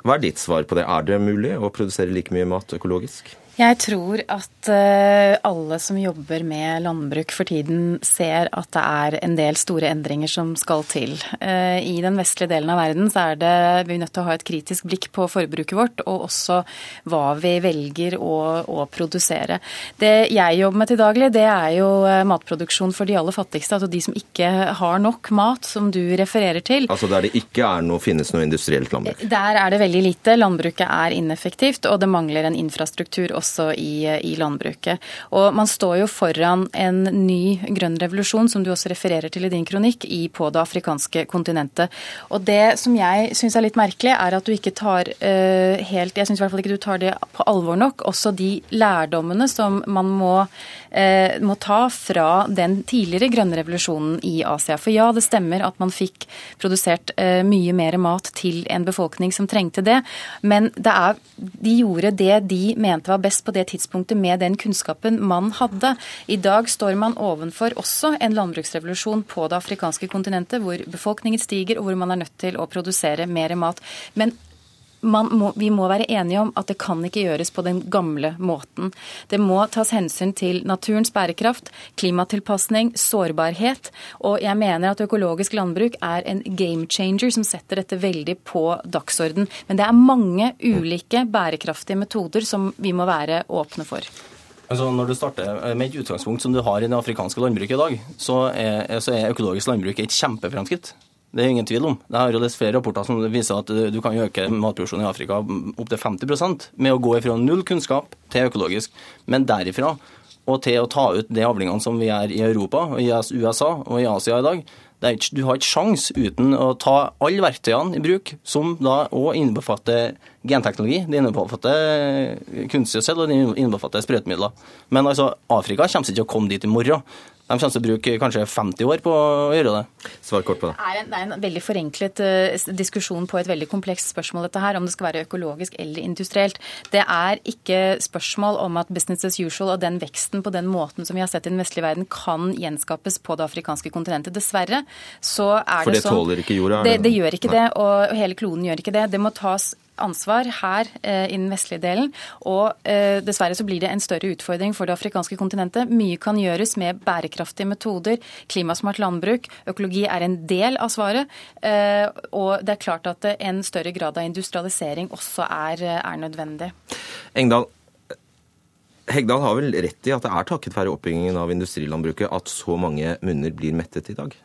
Hva er ditt svar på det? Er det mulig å produsere like mye mat økologisk? Jeg tror at eh, alle som jobber med landbruk for tiden, ser at det er en del store endringer som skal til. Eh, I den vestlige delen av verden så er det vi er nødt til å ha et kritisk blikk på forbruket vårt, og også hva vi velger å, å produsere. Det jeg jobber med til daglig, det er jo eh, matproduksjon for de aller fattigste. Altså de som ikke har nok mat, som du refererer til. Altså der det ikke er noe, finnes noe industrielt landbruk? Der er det veldig lite. Landbruket er ineffektivt, og det mangler en infrastruktur også i, i, landbruket. Og Man står jo foran en ny grønn revolusjon, som du også refererer til i din kronikk, i, på det afrikanske kontinentet. Og Det som jeg syns er litt merkelig, er at du ikke tar uh, helt Jeg syns i hvert fall ikke du tar det på alvor nok. Også de lærdommene som man må, uh, må ta fra den tidligere grønne revolusjonen i Asia. For ja, det stemmer at man fikk produsert uh, mye mer mat til en befolkning som trengte det, men det er, de gjorde det de mente var best på det tidspunktet med den kunnskapen man hadde. I dag står man ovenfor også en landbruksrevolusjon på det afrikanske kontinentet, hvor befolkningen stiger og hvor man er nødt til å produsere mer mat. Men må, vi må være enige om at det kan ikke gjøres på den gamle måten. Det må tas hensyn til naturens bærekraft, klimatilpasning, sårbarhet. Og jeg mener at økologisk landbruk er en game changer som setter dette veldig på dagsorden. Men det er mange ulike bærekraftige metoder som vi må være åpne for. Altså, når du starter med et utgangspunkt som du har i det afrikanske landbruket i dag, så er, så er økologisk landbruk et kjempefremskritt. Det er ingen tvil om. Jeg har jo lest flere rapporter som viser at du kan øke matproduksjonen i Afrika opptil 50% med å gå ifra null kunnskap til økologisk. Men derifra og til å ta ut de avlingene som vi er i Europa, og i USA og i Asia i dag, ikke, du har ikke sjans uten å ta alle verktøyene i bruk, som da òg innbefatter genteknologi, det innbefatter kunstgjødsel og det innbefatter sprøytemidler. Men altså, Afrika kommer ikke til å komme dit i morgen. De kommer til å bruke kanskje 50 år på å gjøre det. Svar kort på det. Det er en, det er en veldig forenklet uh, diskusjon på et veldig komplekst spørsmål, dette her, om det skal være økologisk eller industrielt. Det er ikke spørsmål om at business as usual og den veksten på den måten som vi har sett i den vestlige verden, kan gjenskapes på det afrikanske kontinentet. Dessverre så er For det det sånn tåler ikke jorda? Det, det gjør ikke det, og hele kloden gjør ikke det. Det må tas ansvar her eh, i den vestlige delen. Og eh, dessverre så blir det en større utfordring for det afrikanske kontinentet. Mye kan gjøres med bærekraftige metoder, klimasmart landbruk. Økologi er en del av svaret. Eh, og det er klart at en større grad av industrialisering også er, er nødvendig. Engdahl, Hegdal har vel rett i at det er takket være oppbyggingen av industrilandbruket at så mange munner blir mettet i dag?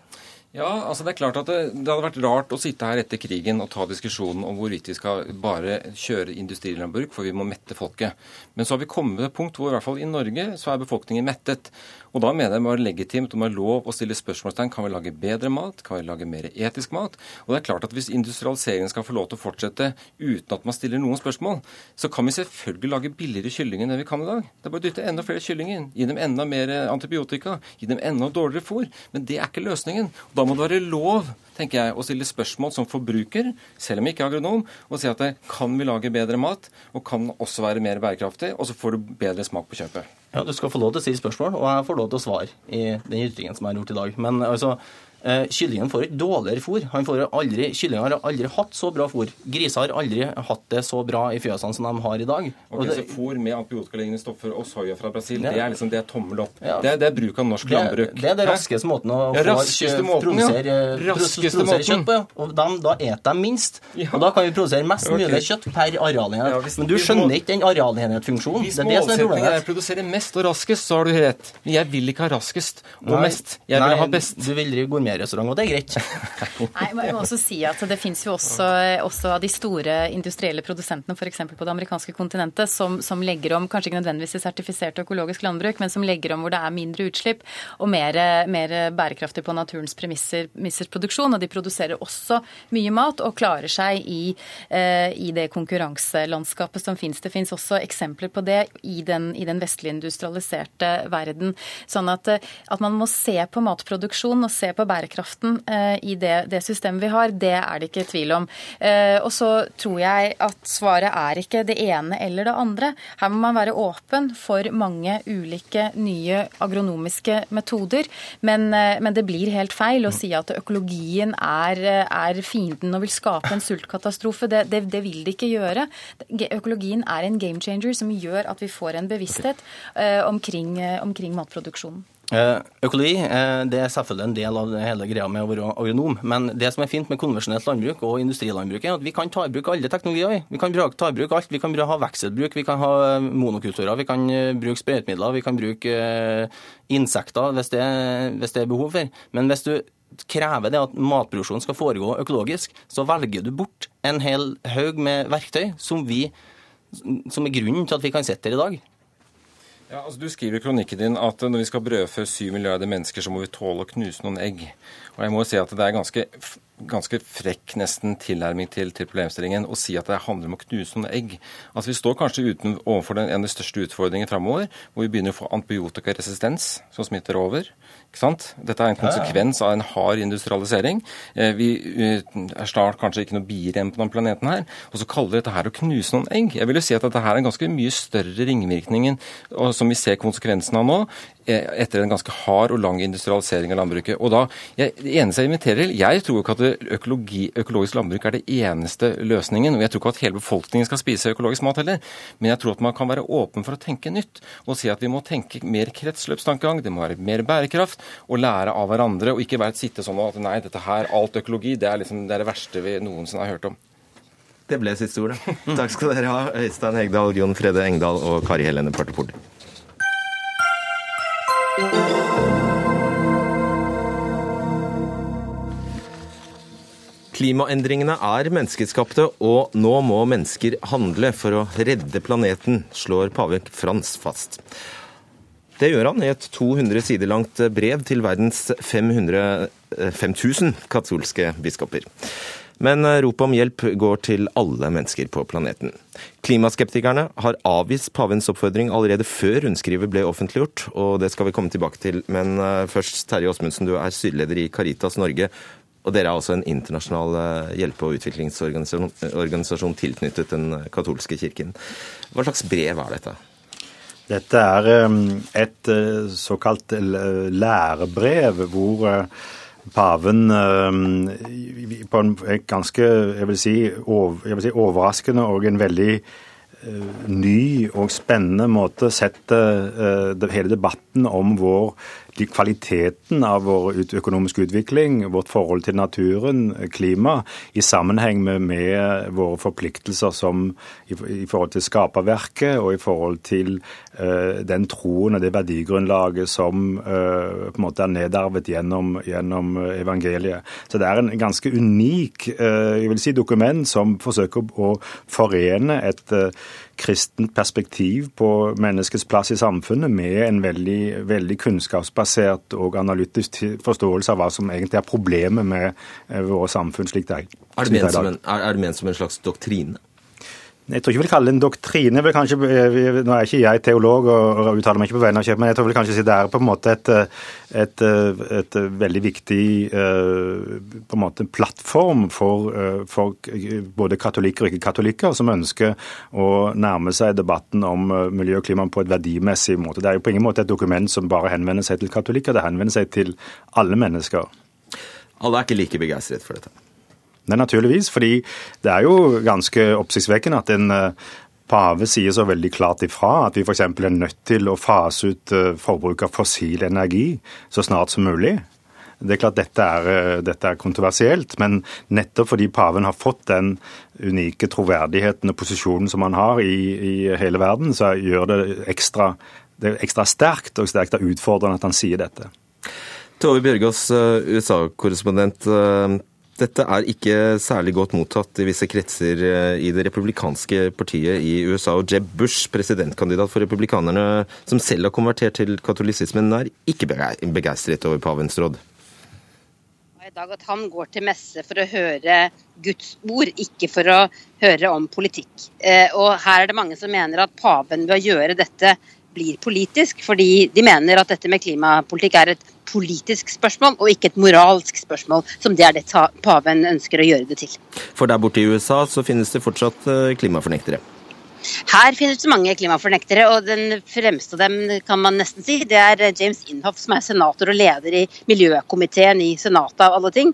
Ja, altså det er klart at det, det, hadde vært rart å sitte her etter krigen og ta diskusjonen om hvorvidt vi skal bare kjøre industrilandbruk, for vi må mette folket. Men så har vi kommet til et punkt hvor i hvert fall i Norge så er befolkningen mettet. Og da mener jeg det må være legitimt og må være lov å stille spørsmålstegn. Kan vi lage bedre mat? Kan vi lage mer etisk mat? Og det er klart at hvis industrialiseringen skal få lov til å fortsette uten at man stiller noen spørsmål, så kan vi selvfølgelig lage billigere kylling enn vi kan i dag. Det er bare å dytte enda flere kyllinger inn. Gi dem enda mer antibiotika. Gi dem enda dårligere fôr. Men det er ikke løsningen. Og da må det være lov tenker jeg, å stille spørsmål som forbruker, selv om jeg ikke er agronom, og si at det, kan vi lage bedre mat, og kan også være mer bærekraftig, og så får du bedre smak på kjøpet. Ja, Du skal få lov til å stille spørsmål, og jeg får lov til å svare i den ytringen som jeg har gjort i dag. Men altså, kyllingen får et dårligere fôr. Han får aldri, Kyllinger har aldri hatt så bra fôr. Griser har aldri hatt det så bra i fjøsene som de har i dag. Ok, det, Så fôr med antibiotikalignende stoffer og soya fra Brasil, det, det er liksom det er tommel opp? Ja. Det, det, er, bruk av norsk det, landbruk? Det er det raskeste måten å ja, raskeste få måten, produsere, ja. raskeste produsere kjøtt på. Ja. Og de, da eter de minst. Og da kan vi produsere mest okay. mulig kjøtt per arealenhet. Men du skjønner ikke den arealenhetsfunksjonen. Hvis målsettingen er å produsere mest og raskest, så har du rett. Men jeg vil ikke ha raskest og Nei. mest. Jeg vil ha best. Du vil drive gourmetrestaurant, og det er greit. Nei, jeg må også si at Det finnes jo også, også av de store industrielle produsentene f.eks. på det amerikanske kontinentet som, som, legger om, kanskje ikke nødvendigvis i sertifisert økologisk landbruk, men som legger om hvor det er mindre utslipp og mer, mer bærekraftig på naturens premisser, produksjon. Og de produserer også mye mat og klarer seg i, eh, i det konkurranselandskapet som finnes. Det finnes også eksempler på det i den, i den vestlige industrialiserte verden. Sånn at, at man må se på matproduksjon og se på bærekraften Eh, i det, det, systemet vi har. Det er det ikke tvil om. Eh, og så tror jeg at svaret er ikke det ene eller det andre. Her må man være åpen for mange ulike nye agronomiske metoder. Men, eh, men det blir helt feil å si at økologien er, er fienden og vil skape en sultkatastrofe. Det, det, det, vil det ikke gjøre. Økologien er en game changer som gjør at vi får en bevissthet omkring, omkring matproduksjonen. Eh, økologi eh, det er selvfølgelig en del av hele greia med å være agronom. Men det som er fint med konvensjonelt landbruk og industrilandbruk, er at vi kan ta i bruk alle teknologier. Vi kan ta i bruk alt. Vi kan ha vekselbruk, vi kan ha monokulturer, vi kan eh, bruke sprøytemidler, vi kan bruke insekter hvis det, hvis det er behov for. Men hvis du krever det at matproduksjonen skal foregå økologisk, så velger du bort en hel haug med verktøy som, vi, som er grunnen til at vi kan sitte her i dag. Ja, altså Du skriver i kronikken din at når vi skal brødfø syv milliarder mennesker, så må vi tåle å knuse noen egg. Og jeg må jo si at det er ganske, ganske frekk nesten tilnærming til, til, problemstillingen å si at det handler om å knuse noen egg. Altså Vi står kanskje uten, overfor den, en av de største utfordringene framover, hvor vi begynner å få antibiotikaresistens som smitter over. Ikke sant? Dette er en konsekvens av en hard industrialisering. Eh, vi eh, er snart kanskje ikke noe igjen på denne planeten her. Og så kaller dette her å knuse noen egg. Jeg vil jo si at dette her er en ganske mye større ringvirkning som vi ser konsekvensen av nå, eh, etter en ganske hard og lang industrialisering av landbruket. Og da, jeg, Det eneste jeg inviterer til Jeg tror ikke at økologi, økologisk landbruk er det eneste løsningen. Og jeg tror ikke at hele befolkningen skal spise økologisk mat heller. Men jeg tror at man kan være åpen for å tenke nytt og si at vi må tenke mer kretsløpstankegang. Det må være mer bærekraft og lære av hverandre, og ikke være sitte sånn at nei, dette her, alt økologi, det er, liksom, det, er det verste vi noensinne har hørt om. Det ble siste ordet. Takk skal dere ha, Øystein Hegdal, Jon Frede Engdahl og Kari Helene Partepol. Klimaendringene er menneskeskapte, og nå må mennesker handle for å redde planeten, slår pave Frans fast. Det gjør han i et 200 sider langt brev til verdens 500, 5000 katolske biskoper. Men rop om hjelp går til alle mennesker på planeten. Klimaskeptikerne har avvist pavens oppfordring allerede før rundskrivet ble offentliggjort, og det skal vi komme tilbake til. Men eh, først, Terje Åsmundsen, du er styreleder i Caritas Norge. Og dere er altså en internasjonal eh, hjelpe- og utviklingsorganisasjon tilknyttet den katolske kirken. Hva slags brev er dette? Dette er eh, et såkalt lærebrev hvor paven på en ganske jeg vil si, jeg vil si overraskende og en veldig ny og spennende måte setter hele debatten om vår kvaliteten av vår økonomiske utvikling, vårt forhold til naturen, klima, i sammenheng med, med våre forpliktelser som, i, i, forhold til skaperverket og i forhold til uh, den troen og det verdigrunnlaget som uh, på en måte er nedarvet gjennom, gjennom, evangeliet. Så det er en ganske unik uh, jeg vil si, dokument som forsøker å forene et kristent perspektiv på menneskets plass i samfunnet med en veldig, veldig kunnskapsbasert og analytisk forståelse av hva som egentlig er problemet med vårt samfunn slik det er. Er det ment som en, er det ment som en slags doktrine? Jeg tror ikke jeg vil kalle det en doktrine. Vel kanskje, eh, nå er ikke jeg teolog og uttaler meg ikke på vegne av kirken, men jeg tror vel kanskje det er på en måte et, eh, et, eh, et veldig viktig på en måte plattform for, for både katolikker og ikke-katolikker som ønsker å nærme seg debatten om miljø og klima på et verdimessig måte. Det er jo på ingen måte et dokument som bare henvender seg til katolikker, det henvender seg til alle mennesker. Alle er ikke like begeistret for dette? Nei, naturligvis. Fordi det er jo ganske oppsiktsvekkende at en eh, pave sier så veldig klart ifra at vi f.eks. er nødt til å fase ut eh, forbruk av fossil energi så snart som mulig. Det er klart dette er, eh, dette er kontroversielt, men nettopp fordi paven har fått den unike troverdigheten og posisjonen som han har i, i hele verden, så gjør det ekstra, det ekstra sterkt og sterkt utfordrende at han sier dette. Tove Bjørgaas, USA-korrespondent. Dette er ikke særlig godt mottatt i visse kretser eh, i det republikanske partiet i USA. Og Jeb Bush, presidentkandidat for republikanerne, som selv har konvertert til katolisismen, er ikke begeistret over pavens råd. I dag at han går til messe for å høre Guds ord, ikke for å høre om politikk. Eh, og her er det mange som mener at paven ved gjøre dette blir politisk, fordi de mener at dette med klimapolitikk er et politisk spørsmål og ikke et moralsk spørsmål, som det er det paven ønsker å gjøre det til. For der borte i USA så finnes det fortsatt eh, klimafornektere? Her finnes det mange klimafornektere, og den fremste av dem kan man nesten si, det er James Inhoff, som er senator og leder i miljøkomiteen i Senatet av alle ting.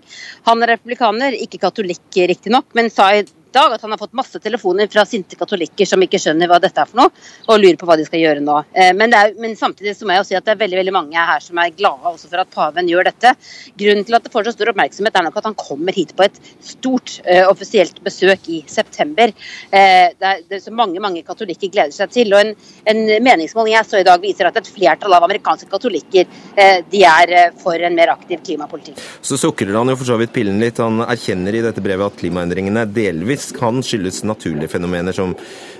Han er republikaner, ikke katolikk riktignok, men sa i dag at han har fått masse telefoner fra sinte katolikker som ikke skjønner hva dette er for noe, og lurer på hva de skal gjøre nå. Eh, men, er, men samtidig så må jeg jo si at det er veldig veldig mange her som er glade også for at paven gjør dette. Grunnen til at det får så stor oppmerksomhet, er nok at han kommer hit på et stort uh, offisielt besøk i september. Uh, det, er, det er så mange mange katolikker gleder seg til. og En, en meningsmåling jeg så i dag viser at et flertall av amerikanske katolikker uh, de er for en mer aktiv klimapolitikk. Så sukrer han jo for så vidt pillen litt. Han erkjenner i dette brevet at klimaendringene delvis faktisk kan skyldes naturlige fenomener som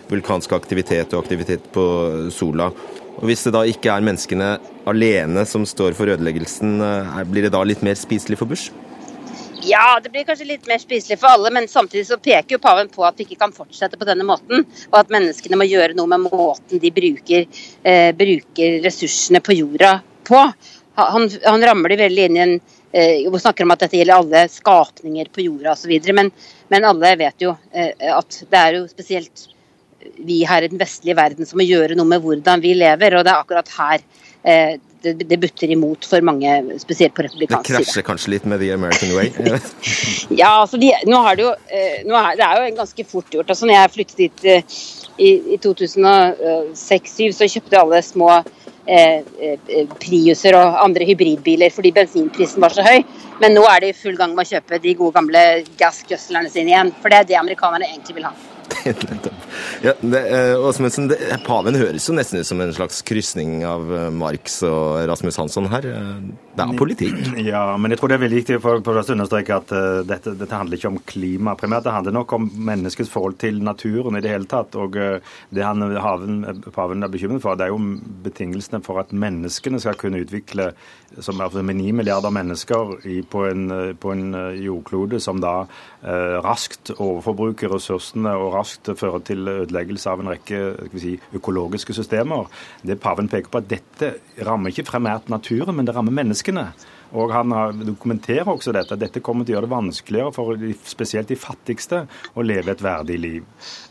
vulkansk aktivitet og aktivitet på sola. Og Hvis det da ikke er menneskene alene som står for ødeleggelsen, eh, blir det da litt mer spiselig for Bush? Ja, det blir kanskje litt mer spiselig for alle, men samtidig så peker jo paven på at vi ikke kan fortsette på denne måten, og at menneskene må gjøre noe med måten de bruker, eh, bruker ressursene på jorda på. Han, han ramler veldig inn i en eh, og snakker om at dette gjelder alle skapninger på jorda osv. Men, men alle vet jo eh, at det er jo spesielt vi her i den vestlige verden som må gjøre noe med hvordan vi lever, og det er akkurat her eh, det, det butter imot for mange, spesielt på republikansk side. Det krasjer kanskje litt med the American way? ja, altså de, nå har det jo er, Det er jo ganske fort gjort. altså når jeg flyttet dit i, i 2006-2007, så kjøpte alle små Eh, eh, Priuser og andre hybridbiler fordi bensinprisen var så høy. Men nå er de i full gang med å kjøpe de gode gamle gassgøslerne sine igjen. For det er det amerikanerne egentlig vil ha. ja, Åsmundsen, Paven høres jo nesten ut som en slags krysning av Marx og Rasmus Hansson her. Det er politikk. Ja, men jeg tror det er veldig viktig for, for å understreke at uh, dette, dette, handler ikke om klima primært. Det handler nok om menneskets forhold til naturen i det hele tatt. Og uh, det han, haven, paven er bekymret for, det er jo betingelsene for at menneskene skal kunne utvikle som er med ni milliarder mennesker i, på, en, på, en, jordklode som da uh, raskt overforbruker ressursene og raskt fører til ødeleggelse av en rekke si, økologiske systemer. Det paven peker på at dette rammer ikke primært naturen, men det rammer menneskene. Og Han dokumenterer også dette. Dette kommer til å gjøre det vanskeligere for spesielt de fattigste å leve et verdig liv.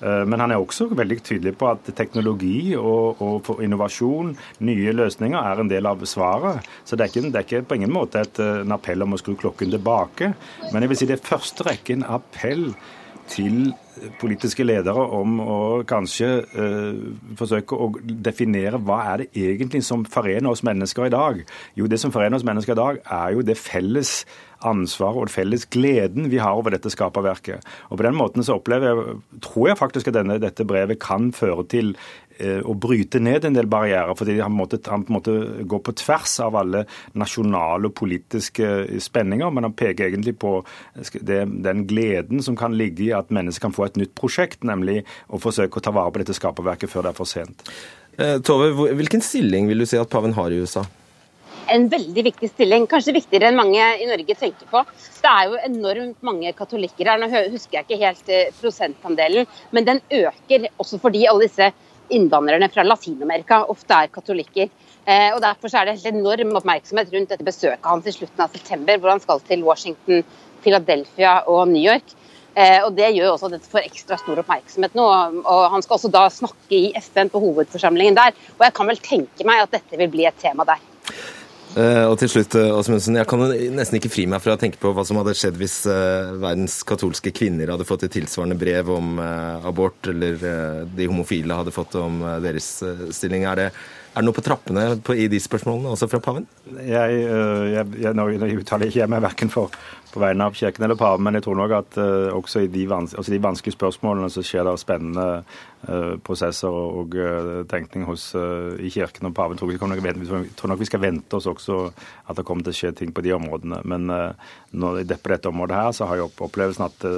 Eh, men han er også veldig tydelig på at teknologi og, og innovasjon, nye løsninger, er en del av svaret. Så det er ikke, det er ikke på ingen måte et, eh, en appell om å skru klokken tilbake. Men jeg vil si det er første rekken appell til politiske ledere om å kanskje eh, forsøke å definere hva er det egentlig som forener oss mennesker i dag. Jo, det som forener oss mennesker i dag, er jo det felles ansvaret og felles gleden vi har over dette skaperverket. Og På den måten så opplever jeg, tror jeg faktisk at denne, dette brevet kan føre til å bryte ned en del barrierer. fordi han måtte, han måtte gå på tvers av alle nasjonale og politiske spenninger. Men han peker egentlig på det, den gleden som kan ligge i at mennesker kan få et nytt prosjekt, nemlig å forsøke å ta vare på dette skaperverket før det er for sent. Eh, Tove, hvilken stilling vil du si at paven har i USA? en veldig viktig stilling. Kanskje viktigere enn mange i Norge tenker på. Det er jo enormt mange katolikker her. Nå husker jeg ikke helt eh, prosentandelen, men den øker også fordi alle disse innvandrerne fra Latin-Amerika ofte er katolikker. Eh, og Derfor er det enorm oppmerksomhet rundt dette besøket hans i slutten av september, hvor han skal til Washington, Philadelphia og New York. Eh, og Det gjør også at dette får ekstra stor oppmerksomhet nå. og Han skal også da snakke i FN på hovedforsamlingen der. og Jeg kan vel tenke meg at dette vil bli et tema der. Uh, og til slutt, Åsmundsen, Jeg kan nesten ikke fri meg fra å tenke på hva som hadde skjedd hvis uh, verdens katolske kvinner hadde fått et tilsvarende brev om abort, eller de homofile hadde fått om deres stilling. Er det, er det noe på trappene i de spørsmålene, også fra paven? Jeg, jeg, jeg, nå, uttaler ikke jeg meg verken for på vegne av kirken eller paven, men jeg tror nok at uh, også i de, vans altså de, vanskelige spørsmålene så skjer det spennende uh, prosesser og uh, tenkning hos, i kirken og paven. Tror, nok, tror nok vi skal vente oss også at det kommer til å skje ting på de områdene. Men når, på dette området her så har jeg opplevelsen at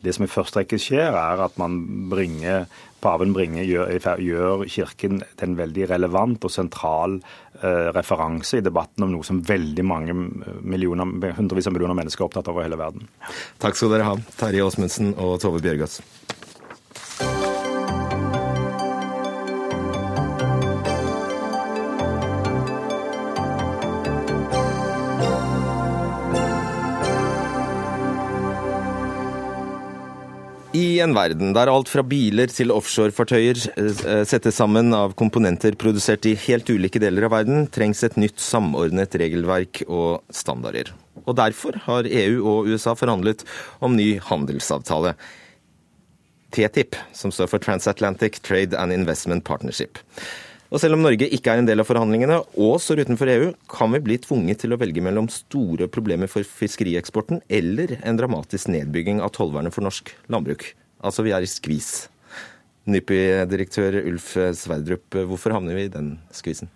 det som i første rekke skjer, er at man bringer paven bringer, gjør, gjør, Kirken til en veldig relevant og sentral eh, referanse i debatten om noe som veldig mange millioner, hundrevis av millioner mennesker er opptatt av over hele verden. Takk skal dere ha, Terje Åsmundsen og Tove Bjørgaas. I en verden der alt fra biler til offshorefartøyer eh, settes sammen av komponenter produsert i helt ulike deler av verden, trengs et nytt samordnet regelverk og standarder. Og Derfor har EU og USA forhandlet om ny handelsavtale. TTIP, som står for Transatlantic Trade and Investment Partnership. Og selv om Norge ikke er en del av forhandlingene og står utenfor EU, kan vi bli tvunget til å velge mellom store problemer for fiskerieksporten eller en dramatisk nedbygging av tollvernet for norsk landbruk. Altså vi er i skvis. NIPI-direktør Ulf Sverdrup, hvorfor havner vi i den skvisen?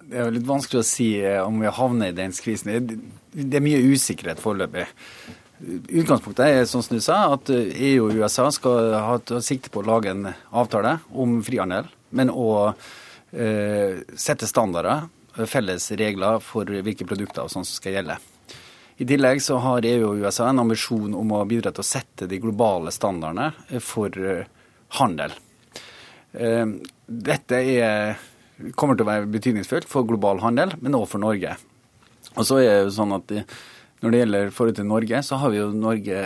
Det er jo litt vanskelig å si eh, om vi havner i den skvisen. Det er mye usikkerhet foreløpig. Utgangspunktet er sånn som du sa, at EU og USA skal ha sikte på å lage en avtale om frihandel, men òg sette standarder, eh, felles regler for hvilke produkter og sånn som skal gjelde. I tillegg så har EU og USA en ambisjon om å bidra til å sette de globale standardene eh, for handel. Dette er, kommer til å være betydningsfullt for global handel, men også for Norge. Og så er det jo sånn at Når det gjelder forhold til Norge, så har vi jo Norge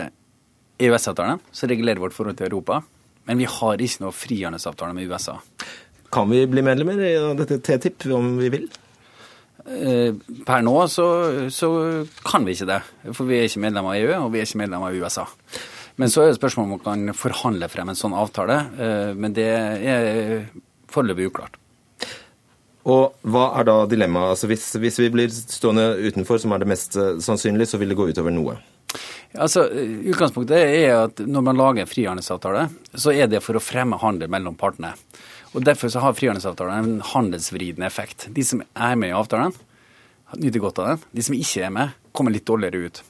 EØS-avtalen, som regulerer vårt forhold til Europa. Men vi har ikke noe frihandelsavtale med USA. Kan vi bli medlemmer i dette TTIP om vi vil? Eh, per nå så, så, kan vi ikke det, for vi er ikke medlem av EU og vi er ikke medlem av USA. Men så er det spørsmål om man kan forhandle frem en sånn avtale, eh, men det er foreløpig uklart. Og hva er da dilemmaet? Altså hvis, hvis, vi blir stående utenfor, som er det mest eh, sannsynlig, så vil det gå utover noe? Altså, Utgangspunktet er at når man lager en frihandelsavtale, så er det for å fremme handel mellom partene. Og Derfor så har frihandelsavtalen en handelsvridende effekt. De som er med i avtalen, nyter godt av den. De som ikke er med, kommer litt dårligere ut.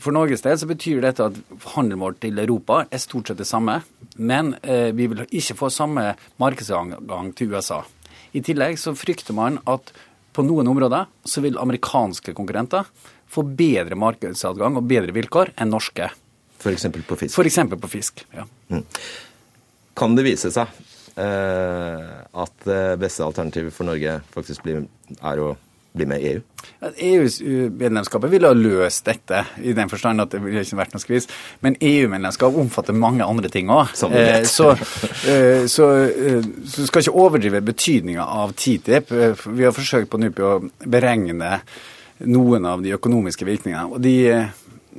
For Norges del så betyr dette at handelen vår til Europa er stort sett det samme, men eh, vi vil ikke få samme markedsadgang til USA. I tillegg så frykter man at på noen områder så vil amerikanske konkurrenter få bedre markedsadgang og bedre vilkår enn norske. F.eks. på fisk? F.eks. på fisk, ja. Mm. Kan det vise seg at det beste alternativet for Norge faktisk blir, er å bli med i EU? EU-medlemskapet ville ha løst dette, i den forstand at det ville ikke vært noe skvis. Men EU-medlemskap omfatter mange andre ting òg. Eh, så, eh, så, eh, så skal ikke overdrive betydninga av TTIP. Eh, vi har forsøkt på NUPI å beregne noen av de økonomiske virkningene. og de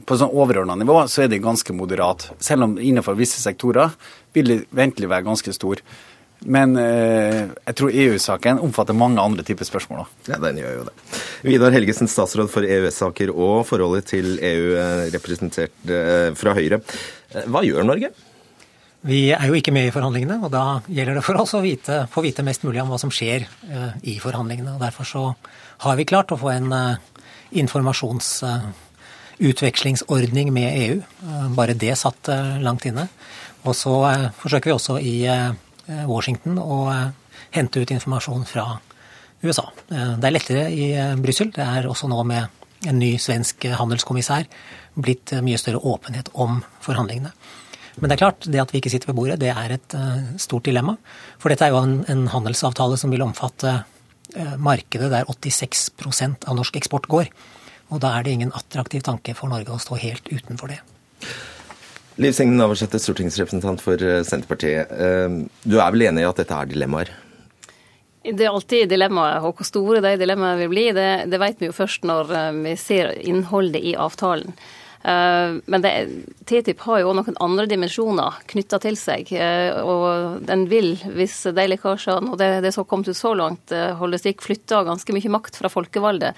på sånn overordna nivå så er det ganske moderat. Selv om innenfor visse sektorer vil det ventelig være ganske stor. Men eh, jeg tror EU-saken omfatter mange andre typer spørsmål. Ja, den gjør jo det. Vidar Helgesen, statsråd for EØS-saker og forholdet til EU, eh, representert eh, fra Høyre. Eh, hva gjør Norge? Vi er jo ikke med i forhandlingene, og da gjelder det for oss å vite, få vite mest mulig om hva som skjer eh, i forhandlingene. og Derfor så har vi klart å få en eh, informasjons utvekslingsordning med EU. Bare det satt langt inne. Og så forsøker vi også i Eh, Washington eh, hente ut informasjon fra USA. Eh, det er lettere i Brussel. Det er også nå med en ny svensk handelskommissær blitt mye større åpenhet om forhandlingene. Men det er klart, det at vi ikke sitter ved bordet, det er et stort dilemma. For dette er jo en handelsavtale som vil omfatte markedet der 86% av norsk eksport går. Og da er det ingen attraktiv tanke for Norge å stå helt utenfor det. Liv Signe Navarsete, stortingsrepresentant for eh, Senterpartiet. Eh, du er vel enig i at dette er dilemmaer? Det er alltid dilemmaer, og hvor store de dilemmaene vil bli, det, det vet vi jo først når eh, vi ser innholdet i avtalen. Men det, TTIP har jo noen andre dimensjoner knytta til seg. Og den vil, hvis de lekkasjene og det, det som har kommet ut så langt, holder stikk, flytte ganske mye makt fra folkevalgte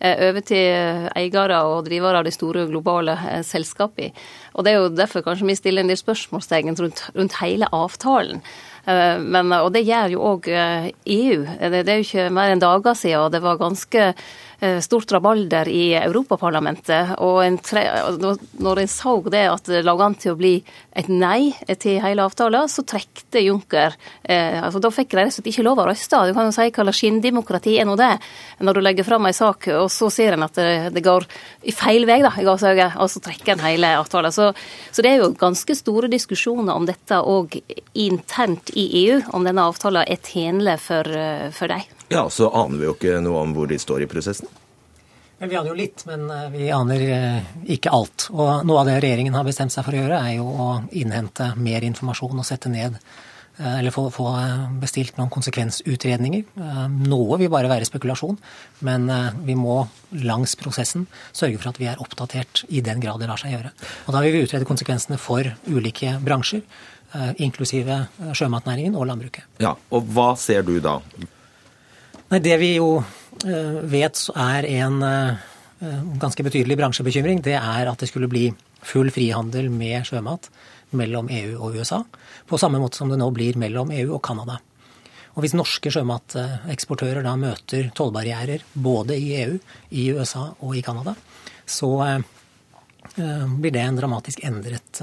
Eh, over til eiere og drivere av de store globale eh, selskapene. Og Det er jo derfor kanskje vi stiller en del spørsmålstegn rundt, rundt hele avtalen. Eh, men, og det gjør jo òg EU. E det, det er jo ikke mer enn dager siden det var ganske Eh, stort rabalder i Europaparlamentet. Og en tre, når en så det at det lå an til å bli et nei til hele avtalen, så trekte Juncker eh, altså Da fikk de rett og slett ikke lov å røste. Du kan jo si hva slags skinndemokrati er nå det, når du legger fram en sak, og så ser en at det, det går i feil vei, da, i gåseøyne, og så trekker en hele avtalen. Så, så, det er jo ganske store diskusjoner om dette òg internt i EU, om denne avtalen er tjenlig for, eh, for dem. Ja, så aner vi jo ikke noe om hvor de står i prosessen. Vi aner jo litt, men eh, vi aner eh, ikke alt. Og noe av det regjeringen har bestemt seg for å gjøre, er jo å innhente mer informasjon og sette ned eh, eller få, få bestilt noen konsekvensutredninger. Noe vil bare være spekulasjon, men vi må langs prosessen sørge for at vi er oppdatert i den grad det lar seg gjøre. Og da vil vi utrede konsekvensene for ulike bransjer, inklusive sjømatnæringen og landbruket. Ja, Og hva ser du da? Nei, Det vi jo eh, vet er en eh, ganske betydelig bransjebekymring, det er at det skulle bli full frihandel med sjømat mellom EU og USA, på samme måte som det nå blir mellom EU og Canada. Og Hvis norske sjømateksportører da møter tollbarrierer både i EU, i USA og i Canada, så eh, blir det en dramatisk endret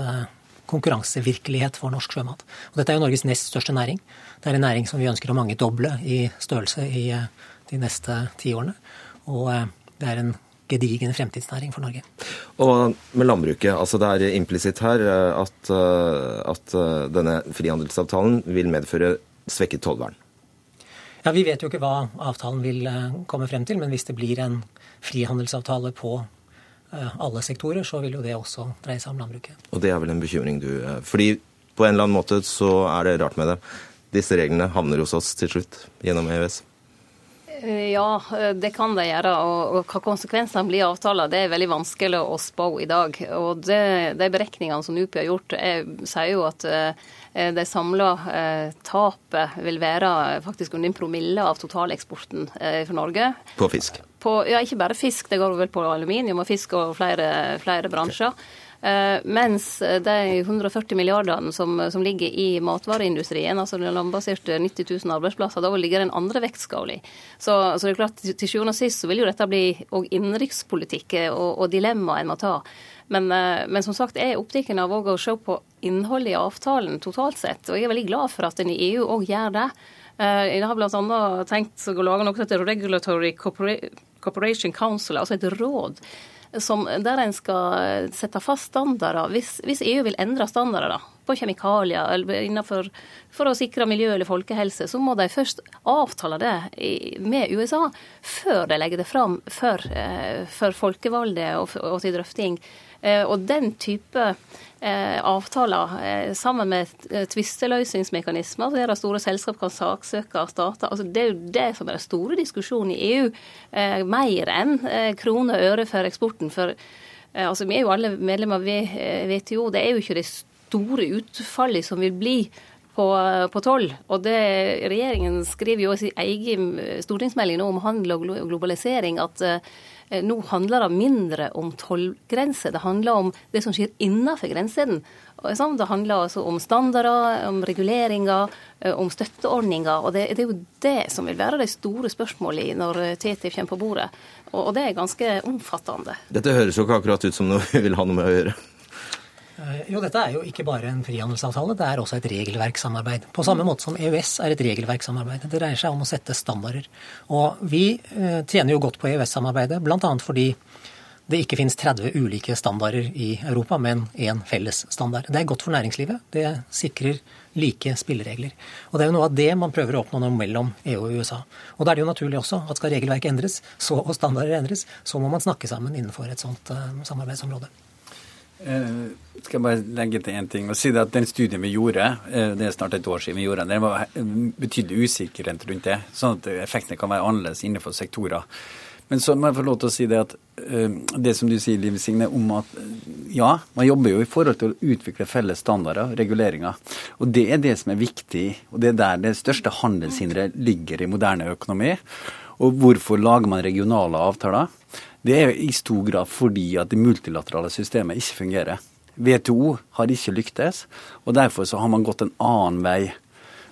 konkurransevirkelighet for norsk sjømat. Og Dette er jo Norges nest største næring. Det er en næring som vi ønsker å mangedoble i størrelse i eh, de neste ti årene. Og eh, det er en gedigen fremtidsnæring for Norge. Og med landbruket, altså det er implisitt her eh, at, at denne frihandelsavtalen vil medføre svekket tollvern? Ja, Vi vet jo ikke hva avtalen vil komme frem til, men hvis det blir en frihandelsavtale på alle sektorer, så vil jo det også dreie seg om landbruket. Og det er vel en bekymring du Fordi på en eller annen måte så er det rart med det disse reglene havner hos oss til slutt gjennom EØS? Eh, ja, eh, det kan de gjøre. Og, hva konsekvensene blir av avtalen, det er veldig vanskelig å spå i dag. Og det, de beregningene som NUPI har gjort, er, sier jo at eh, det samla tapet vil være faktisk under en promille av totaleksporten for Norge. På fisk? På, ja, ikke bare fisk, det går vel på aluminium og fisk og flere, flere bransjer. Okay. Eh, mens de 140 milliardene som, som ligger i matvareindustrien, altså den landbaserte 90 000 arbeidsplasser, da ligger den andre vektskåla. Så, så, det er klart, til sjuende og sist så vil jo dette bli òg innenrikspolitikk og, og dilemma en må ta. Men, eh, men, som sagt, jeg er opptatt av å se på innholdet i avtalen totalt sett. Og jeg er veldig glad for at en i EU òg gjør det. Eh, jeg har bl.a. tenkt å lage noe som heter Regulatory Corporation Council, altså et råd som, der en skal sette fast standarder. Hvis, hvis EU vil endre standarder da, på kjemikalier eller innenfor, for å sikre miljø eller folkehelse, så må de først avtale det med USA før de legger det fram for, eh, for folkevalgte og, og til drøfting. Eh, og den type eh, avtaler, eh, sammen med tvisteløsningsmekanismer, der store selskap kan saksøke stater, altså det er jo det som er den store diskusjonen i EU, mer enn krone og øre for eksporten. For altså, vi er jo alle medlemmer av WTO. Det er jo ikke det store utfallet som vil bli på, toll. Og det, regjeringen skriver jo i sin egen stortingsmelding nå om handel og globalisering at Eh, nå handler det mindre om tollgrenser. Det handler om det som skjer innenfor grensene. Det handler altså om standarder, om reguleringer, eh, om støtteordninger. Og det, det, er jo det som vil være de store spørsmålene når TTIP kommer på bordet. Og, og det er ganske omfattende. Dette høres jo ikke akkurat ut som noe vi vil ha noe med å gjøre. Eh, jo, dette er jo ikke bare en frihandelsavtale, det er også et regelverkssamarbeid. På samme måte som EØS er et regelverkssamarbeid. Det dreier seg om å sette standarder. Og vi eh, tjener jo godt på EØS-samarbeidet, bl.a. fordi det ikke finnes 30 ulike standarder i Europa, men én felles standard. Det er godt for næringslivet. Det sikrer like spilleregler. Og det er jo noe av det man prøver å oppnå nå mellom EU og USA. Og da er det jo naturlig også at skal regelverket endres, så, og standarder endres, så må man snakke sammen innenfor et sånt uh, samarbeidsområde. Uh, skal jeg bare legge til én ting og si det at Den studien vi gjorde, uh, det er snart et år siden vi gjorde den, det var betydelig usikkerhet rundt det. Sånn at effektene kan være annerledes innenfor sektorer. Men så må jeg få lov til å si det at det som du sier, Liv Signe, om at ja, man jobber jo i forhold til å utvikle felles standarder, reguleringer. Og det er det som er viktig, og det er der det største handelshinderet ligger i moderne økonomi. Og hvorfor lager man regionale avtaler? Det er i stor grad fordi at det multilaterale systemet ikke fungerer. WTO har ikke lyktes, og derfor så har man gått en annen vei.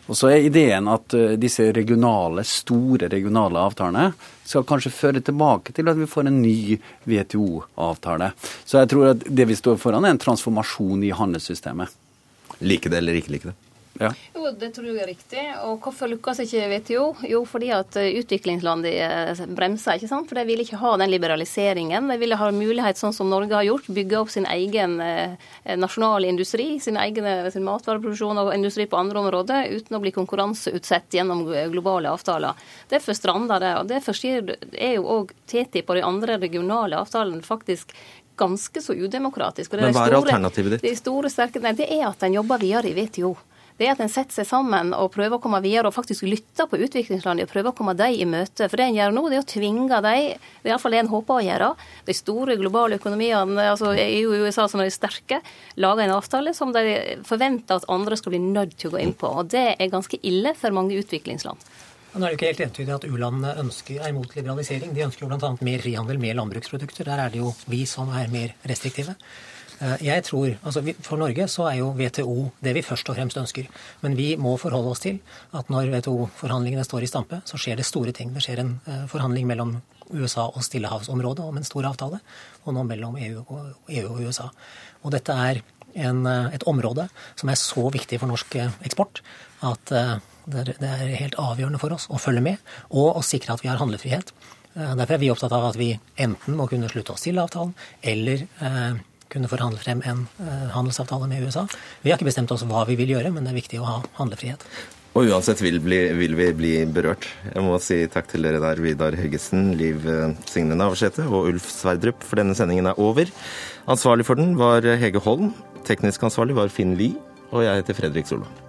Og så er ideen at uh, disse regionale, store regionale avtalene skal kanskje føre tilbake til at vi får en ny WTO-avtale. Så jeg tror at det vi står foran, er en transformasjon i handelssystemet. Like det eller ikke like det? Ja. Jo, det tror jeg er riktig. Og hvorfor lykkes ikke WTO? Jo, fordi at eh, utviklingslandene eh, bremser, ikke sant. For de vil ikke ha den liberaliseringen. De ville ha mulighet, sånn som Norge har gjort, bygge opp sin egen eh, nasjonale industri, sin egen sin matvareproduksjon og industri på andre områder, uten å bli konkurranseutsatt gjennom globale avtaler. Derfor strander det. Og derfor er jo òg TTIP og de andre regionale avtalene faktisk ganske så udemokratisk. Men hva er alternativet ditt? Det, store, sterke, nei, det er at en jobber videre i WTO det er at en setter seg sammen og prøver å komme videre og faktisk lytter på utviklingslandene og prøver å komme dem i møte. For det en gjør nå, det er å tvinge dem, iallfall det en håper å gjøre, de store globale økonomiene, altså EU og USA som er sterke, lager en avtale som de forventer at andre skal bli nødt til å gå inn på. Og det er ganske ille for mange utviklingsland. Nå er det ikke helt entydig at u-landene er imot liberalisering. De ønsker jo bl.a. mer frihandel med landbruksprodukter. Der er det jo vi som er mer restriktive. Eh, jeg tror, altså For Norge så er jo WTO det vi først og fremst ønsker. Men vi må forholde oss til at når WTO-forhandlingene står i stampe, så skjer det store ting. Det skjer en eh, forhandling mellom USA og Stillehavsområdet om en stor avtale, og nå mellom EU og, EU og USA. Og dette er en, eh, et område som er så viktig for norsk eksport at det er helt avgjørende for oss å følge med og å sikre at vi har handlefrihet. Derfor er vi opptatt av at vi enten må kunne slutte oss til avtalen, eller kunne forhandle frem en uh, handelsavtale med USA. Vi har ikke bestemt oss hva vi vil gjøre, men det er viktig å ha handlefrihet. Og uansett vil, bli, vil, vi bli berørt. Jeg må si takk til dere der, Vidar Høggesen, Liv eh, Signe Navarsete og Ulf Sverdrup, for denne sendingen er over. Ansvarlig for den var Hege Holm. Teknisk ansvarlig var Finn Lie. Og jeg heter Fredrik Solvang.